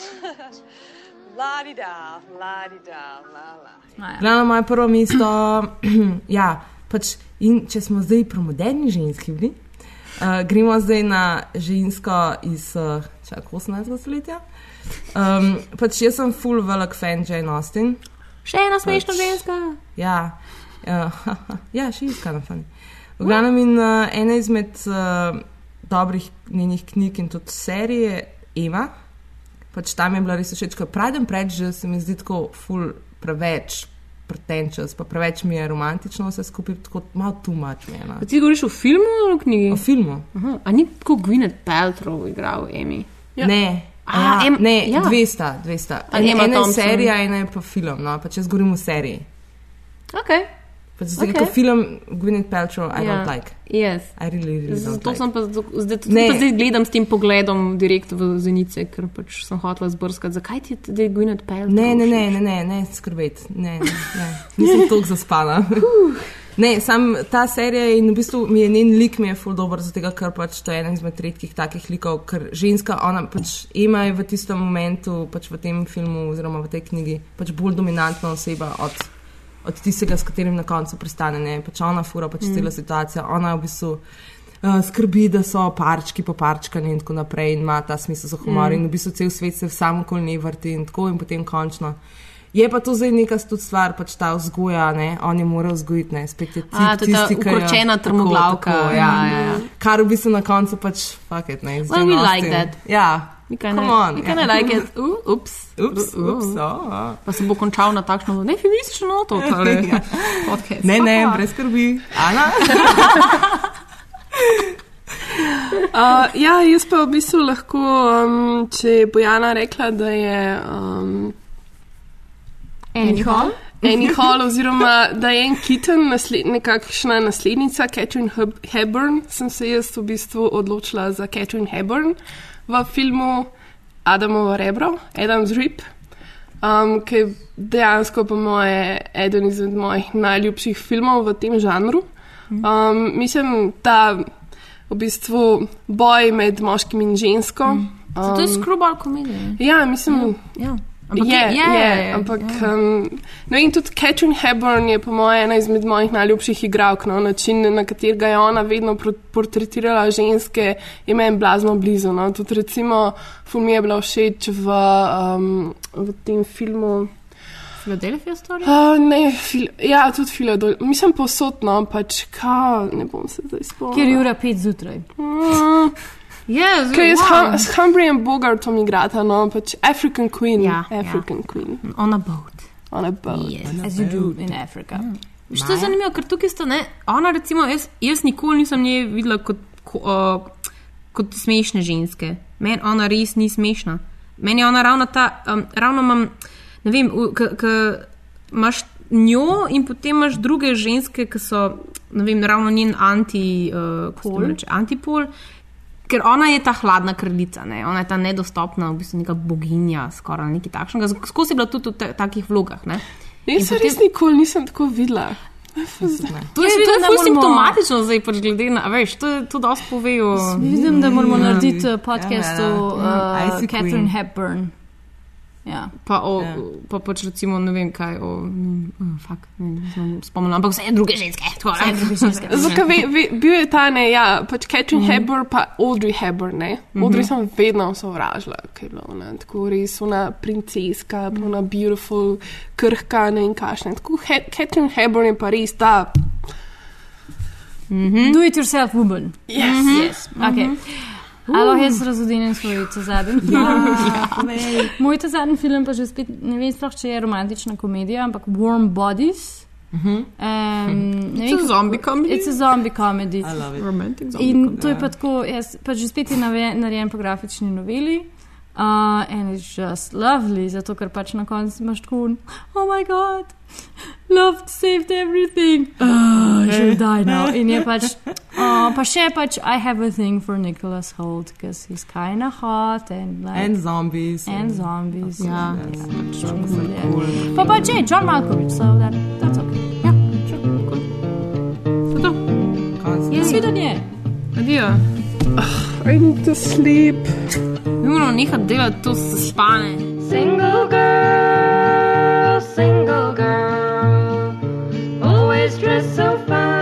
la di da, la. Glavno moje prvo mesto. ja, pač, in če smo zdaj pri moderni ženski, bili, uh, gremo zdaj na žensko iz uh, čak 18. stoletja. Um, pač jaz sem full velik fan Jane Austen. Še ena smešna ženska. Ja, uh, ja še iskana fani. V glavnem in uh, ena izmed uh, dobrih njenih knjig in tudi serije Ema. Pač tam je bila res všeč, ko pravim preč, že se mi zdi tako ful preveč pretenčas, pa preveč mi je romantično vse skupaj, tako malo tumač no. A ti govoriš o filmu ali o knjigi? O filmu. Aha. A ni tako Gwyneth Paltrow igral Amy? Ja. Ne. A, ja, em- ne, ja. dve sta, dve sta. A En, Emma ena je serija, ena je pa film. No? Pa če govorim o seriji. Okay. Pač zato, Ok. okay. film Gwyneth Paltrow I Ja. don't like. Yes. I really, really Zato like. sem pa zdaj, tudi Ne. pa zdaj gledam s tem pogledom direkt v zenice, ker pač sem hotela zbrskati. Zakaj ti je Gwyneth Paltrow? Ne, ne, ne, ne, ne, ne skrbeti. Ne, ne, ne. Nisem toliko zaspana. Ne, sam ta serija in v bistvu mi je njen lik mi je ful dober, zato ker pač to je eden izmed redkih takih likov, ker ženska, ona pač ima v tistem momentu, pač v tem filmu oziroma v tej knjigi, pač bolj dominantna oseba od, od tistega, s katerim na koncu pristane. Ne. Pač ona fura pač Mm. cela situacija, ona v bistvu. Uh, skrbi, da so parčki poparčkani in tako naprej, in ima ta smisel za humor, Mm. mm. in v bistvu cel svet se samo okoli nje vrti, in tako in potem končno. Je pa to zdaj neka tudi stvar, pač ta vzgoja, ne? on je moral vzgojiti, ne, spet je ti, A, je ta tisti, ki jo- ukročena tako, trmoglavka. tako, Ja, ja, ja, ja. Kar v bistvu na koncu pač, fuck it, ne, z Well, Jane we like Austen. that. Ja, Kinda, come on. we kinda ja. like it. Uh, ups. Ups, Uh, ups, uh. oh, oh. Pa se bo končal na takšno nefeministično noto, Ja. podcast. Ne, ne, brez skrbi. Ana? Uh, ja, jaz pa v bistvu lahko, um, če je Bojana rekla, da je. Um, Annie Hall? Annie Hall, oziroma da je en kitten, nasled, nekakšna naslednica Catherine Heb- Hepburn, sem se jaz v bistvu odločila za Catherine Hepburn v filmu Adamovo rebro, Adam's Rip, um, ki je dejansko po moje eden izmed mojih najljubših filmov v tem žanru. Um, mislim, da v bistvu boj med moškim in žensko. Um, To je skrubal komedija. Ja, mislim, Ja. Ampak je, je, je, ampak ja. um, ne vem, tudi Catherine Hepburn je po mojem ena izmed mojih najljubših igralk. No? Način, na katerega je ona vedno portretirala ženske, je meni blazno blizu. No? Tudi recimo, ful mi je bila všeč v, um, v tem filmu. Philadelphia story? Uh, ne, fil, ja, tudi Philadelphia. Mislim posod, no, pač kaj, ne bom se zdaj spomnila. Kjer je ura pet zjutraj. Mm. Yeah, Kaj je s, Hum, s Humbrijem Bogartom igrata, no, pač African Queen. Ja, African ja. Queen. On a boat. On a boat. Yes. As you do in Africa. Što je zanimivo, ker tukaj sta ne, ona recimo, jaz, jaz nikoli nisem nje videla kot, ko, uh, kot smešne ženske. Meni ona res ni smešna. Meni je ona ravno ta, um, ravno imam, ne vem, ki imaš njo in potem imaš druge ženske, ki so, ne vem, ravno njen anti, uh, reče, antipol. Ker ona je ta hladna kraljica, ne? ona je ta nedostopna, v bistvu neka boginja, skoraj nekaj takšnega. Skozi je bila tudi v ta- takih vlogah. Ne? Jaz se potem- res nikoli nisem tako videla. To je, da ful moramo- simptomatično zdaj, pač glede na, a veš, to, je- to dosti pove o... Vidim, da moramo Ja. narediti podcast Ja, ja. o Catherine. Hepburn. Ja. Pa, o, pa pač recimo ne vem kaj o... Mm, fuck, ne, ne znam spomnila, ampak vse druge ženske. tako, Vse ne. druge ženske. Zakaj ve, ve, bil je ta ne, ja, pač Catherine mm. -hmm. Hepburn, pa Audrey Hepburn, ne. Audrey sem vedno sovražila, ker je bila ona tako res ona princeska, pa ona beautiful, krhka, ne in kašne. Tako He, Catherine Hepburn je pa res ta. Mm -hmm. Do it yourself woman. Yes. Mhm. yes. Okay. Mhm. Ali jaz razodinem svoj zadnji film? Ja, Moj ta zadnji film pa že spet, ne vem sploh, če je romantična komedija, ampak Warm Bodies. Mhm. Um, ne It's vem, a zombie comedy. It's a zombie comedy. I love it. Romantic zombie In comedy. to je pa tako, jaz, pa že spet je narejen po grafični noveli. Uh, and it's just lovely, zato ker pač na koncu imaš tako, oh moj bog, love saved everything. Oh, I should die now. In je pač, oh, pa še pač, I have a thing for Nicholas Holt, because he's kind of hot and like. And zombies. And zombies. Ja. Pa pač je, John Malkovich, so that, that's okay. Ja, sure, cool. Jaz vidim je. Adijo. I need to sleep. Moramo nehati delati to s spane. Single girl, single girl, mistress so fine.